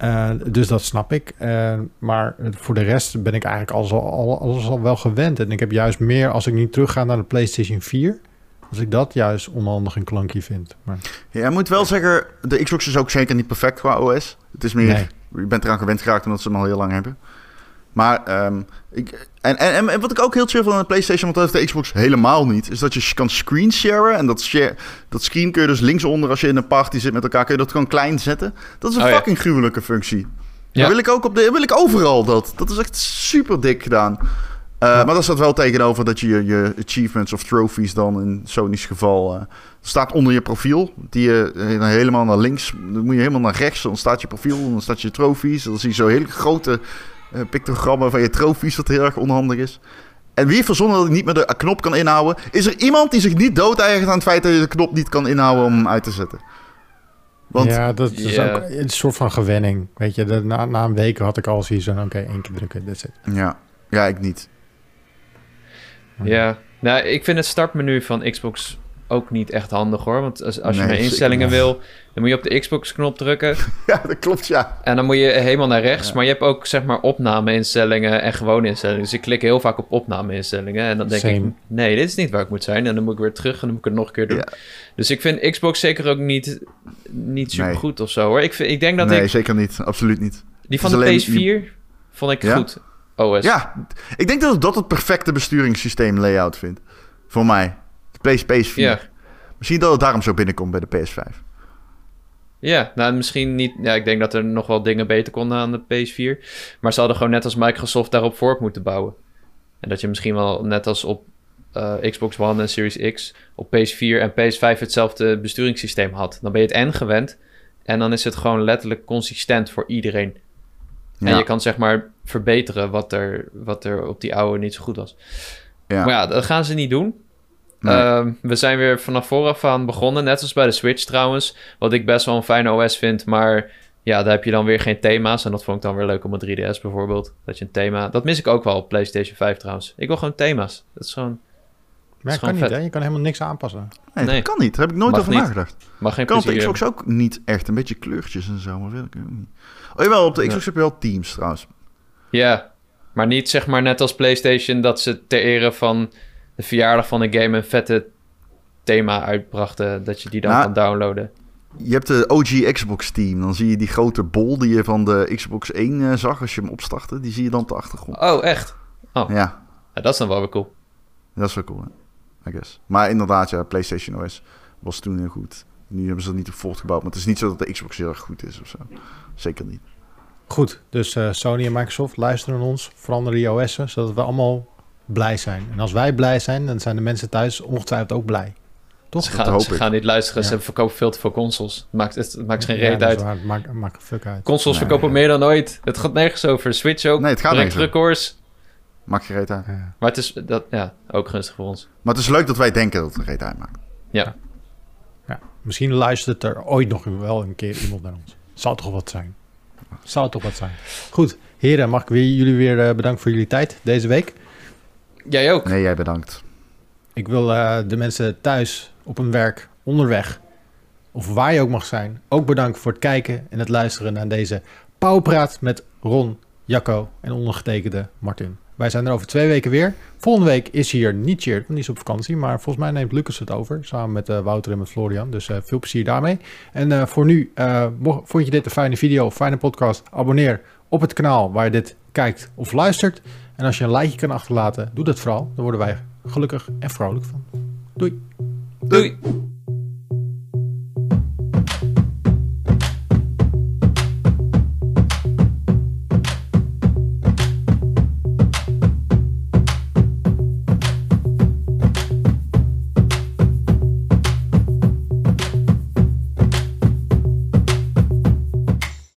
Uh, dus dat snap ik. Uh, maar voor de rest ben ik eigenlijk alles al, alles al wel gewend. En ik heb juist meer als ik niet terug ga naar de PlayStation 4. Als ik dat juist onhandig een klankje vind. Maar... Ja, je moet wel zeggen, de Xbox is ook zeker niet perfect qua OS. Het is meer, je bent eraan gewend geraakt omdat ze hem al heel lang hebben. Maar um, ik, en, en, en wat ik ook heel chill van de PlayStation, want dat heeft de Xbox helemaal niet, is dat je kan screen sharen. En dat, share, dat screen kun je dus linksonder als je in een party zit met elkaar, kun je dat gewoon klein zetten. Dat is een oh, fucking gruwelijke functie. Ja. Dat wil ik ook op de, wil ik overal dat. Dat is echt super dik gedaan. Uh, Maar dat staat wel tegenover dat je je achievements of trophies dan in Sony's geval uh, staat onder je profiel. Die je uh, helemaal naar links, dan moet je helemaal naar rechts. Dan staat je profiel, dan staat je trophies. Dan zie je zo hele grote pictogrammen van je trofies, wat heel erg onhandig is. En wie verzonnen dat ik niet meer de knop kan inhouden? Is er iemand die zich niet dood-eigent aan het feit dat je de knop niet kan inhouden om hem uit te zetten? Want, ja, dat is ook een soort van gewenning. Weet je, na, na een week had ik al zoiets van... oké, één keer drukken, that's it. Ja. ja, ik niet. Ja, nou, ik vind het startmenu van Xbox ook niet echt handig hoor. Want als, als je naar instellingen wil, dan moet je op de Xbox-knop drukken. Ja, dat klopt, ja. En dan moet je helemaal naar rechts. Maar je hebt ook zeg maar opname-instellingen en gewone instellingen. Dus ik klik heel vaak op opname-instellingen. En dan denk ik, nee, dit is niet waar ik moet zijn. En dan moet ik weer terug en dan moet ik het nog een keer doen. Dus ik vind Xbox zeker ook niet, niet super goed of zo hoor. Ik, vind, ik denk dat nee, ik... zeker niet. Absoluut niet. Die van de PS4 vond ik goed. OS. Ja, ik denk dat dat het perfecte besturingssysteem layout vindt. Voor mij. PS4. Ja. Misschien dat het daarom zo binnenkomt bij de PS5. Ja, nou misschien niet. Ja, ik denk dat er nog wel dingen beter konden aan de PS4. Maar ze hadden gewoon net als Microsoft daarop voort moeten bouwen. En dat je misschien wel net als op eh, Xbox One en Series X op PS4 en PS5 hetzelfde besturingssysteem had. Dan ben je het N gewend en dan is het gewoon letterlijk consistent voor iedereen. En je kan zeg maar verbeteren wat er, wat er op die oude niet zo goed was. Ja. Maar ja, dat gaan ze niet doen. Ehm, we zijn weer vanaf vooraf aan begonnen, net als bij de Switch trouwens. Wat ik best wel een fijne OS vind, maar ja, daar heb je dan weer geen thema's. En dat vond ik dan weer leuk op mijn 3DS bijvoorbeeld. Dat je een thema... Dat mis ik ook wel op PlayStation 5 trouwens. Ik wil gewoon thema's. Dat is gewoon... Maar kan niet, hè? Je kan helemaal niks aanpassen. Nee, dat kan niet. Daar heb ik nooit over nagedacht. Mag geen kan op de Xbox ook niet echt. Een beetje kleurtjes en zo, maar wil ik niet. Oh jawel, op de Xbox heb je wel Teams trouwens. Ja, maar niet zeg maar net als PlayStation dat ze ter ere van de verjaardag van een game een vette thema uitbrachten. Dat je die dan nou, kan downloaden. Je hebt de OG Xbox Team. Dan zie je die grote bol die je van de Xbox 1 uh, eh, zag als je hem opstartte. Die zie je dan op de achtergrond. Oh, echt? Oh. Ja. ja. Dat is dan wel weer cool. Dat is wel cool, hè? I guess. Maar inderdaad, ja, PlayStation OS was toen heel goed. Nu hebben ze dat niet op voortgebouwd. Maar het is niet zo dat de Xbox heel erg goed is of zo. Zeker niet. Goed, dus uh, Sony en Microsoft luisteren ons. Veranderen die OS'en, zodat we allemaal blij zijn. En als wij blij zijn, dan zijn de mensen thuis ongetwijfeld ook blij. Toch? Ze gaan, ze gaan niet luisteren. Ze verkopen veel te veel consoles. Maakt, het, maakt geen reet uit. Het maakt, maakt fuck uit. Consoles verkopen meer dan ooit. Het gaat nergens over. Switch ook. Nee, het gaat nergens records. Maakt geen reet uit. Maar het is dat, ja, ook gunstig voor ons. Maar het is leuk dat wij denken dat het een reet uitmaakt. Ja. ja. Misschien luistert er ooit nog wel een keer iemand naar ons. Zou toch wat zijn. Zou toch wat zijn. Goed, heren, mag ik weer, jullie weer uh, bedanken voor jullie tijd deze week. Jij ook. Nee, jij bedankt. Ik wil uh, de mensen thuis op hun werk, onderweg, of waar je ook mag zijn, ook bedanken voor het kijken en het luisteren naar deze Pauwpraat met Ron, Jacco en ondergetekende Martin. Wij zijn er over twee weken weer. Volgende week is hier niet want die is op vakantie. Maar volgens mij neemt Lucas het over, samen met uh, Wouter en met Florian. Dus uh, veel plezier daarmee. En uh, voor nu, vond je dit een fijne video, fijne podcast? Abonneer op het kanaal waar je dit kijkt of luistert. En als je een likeje kan achterlaten, doe dat vooral. Dan worden wij gelukkig en vrolijk van. Doei. Doei.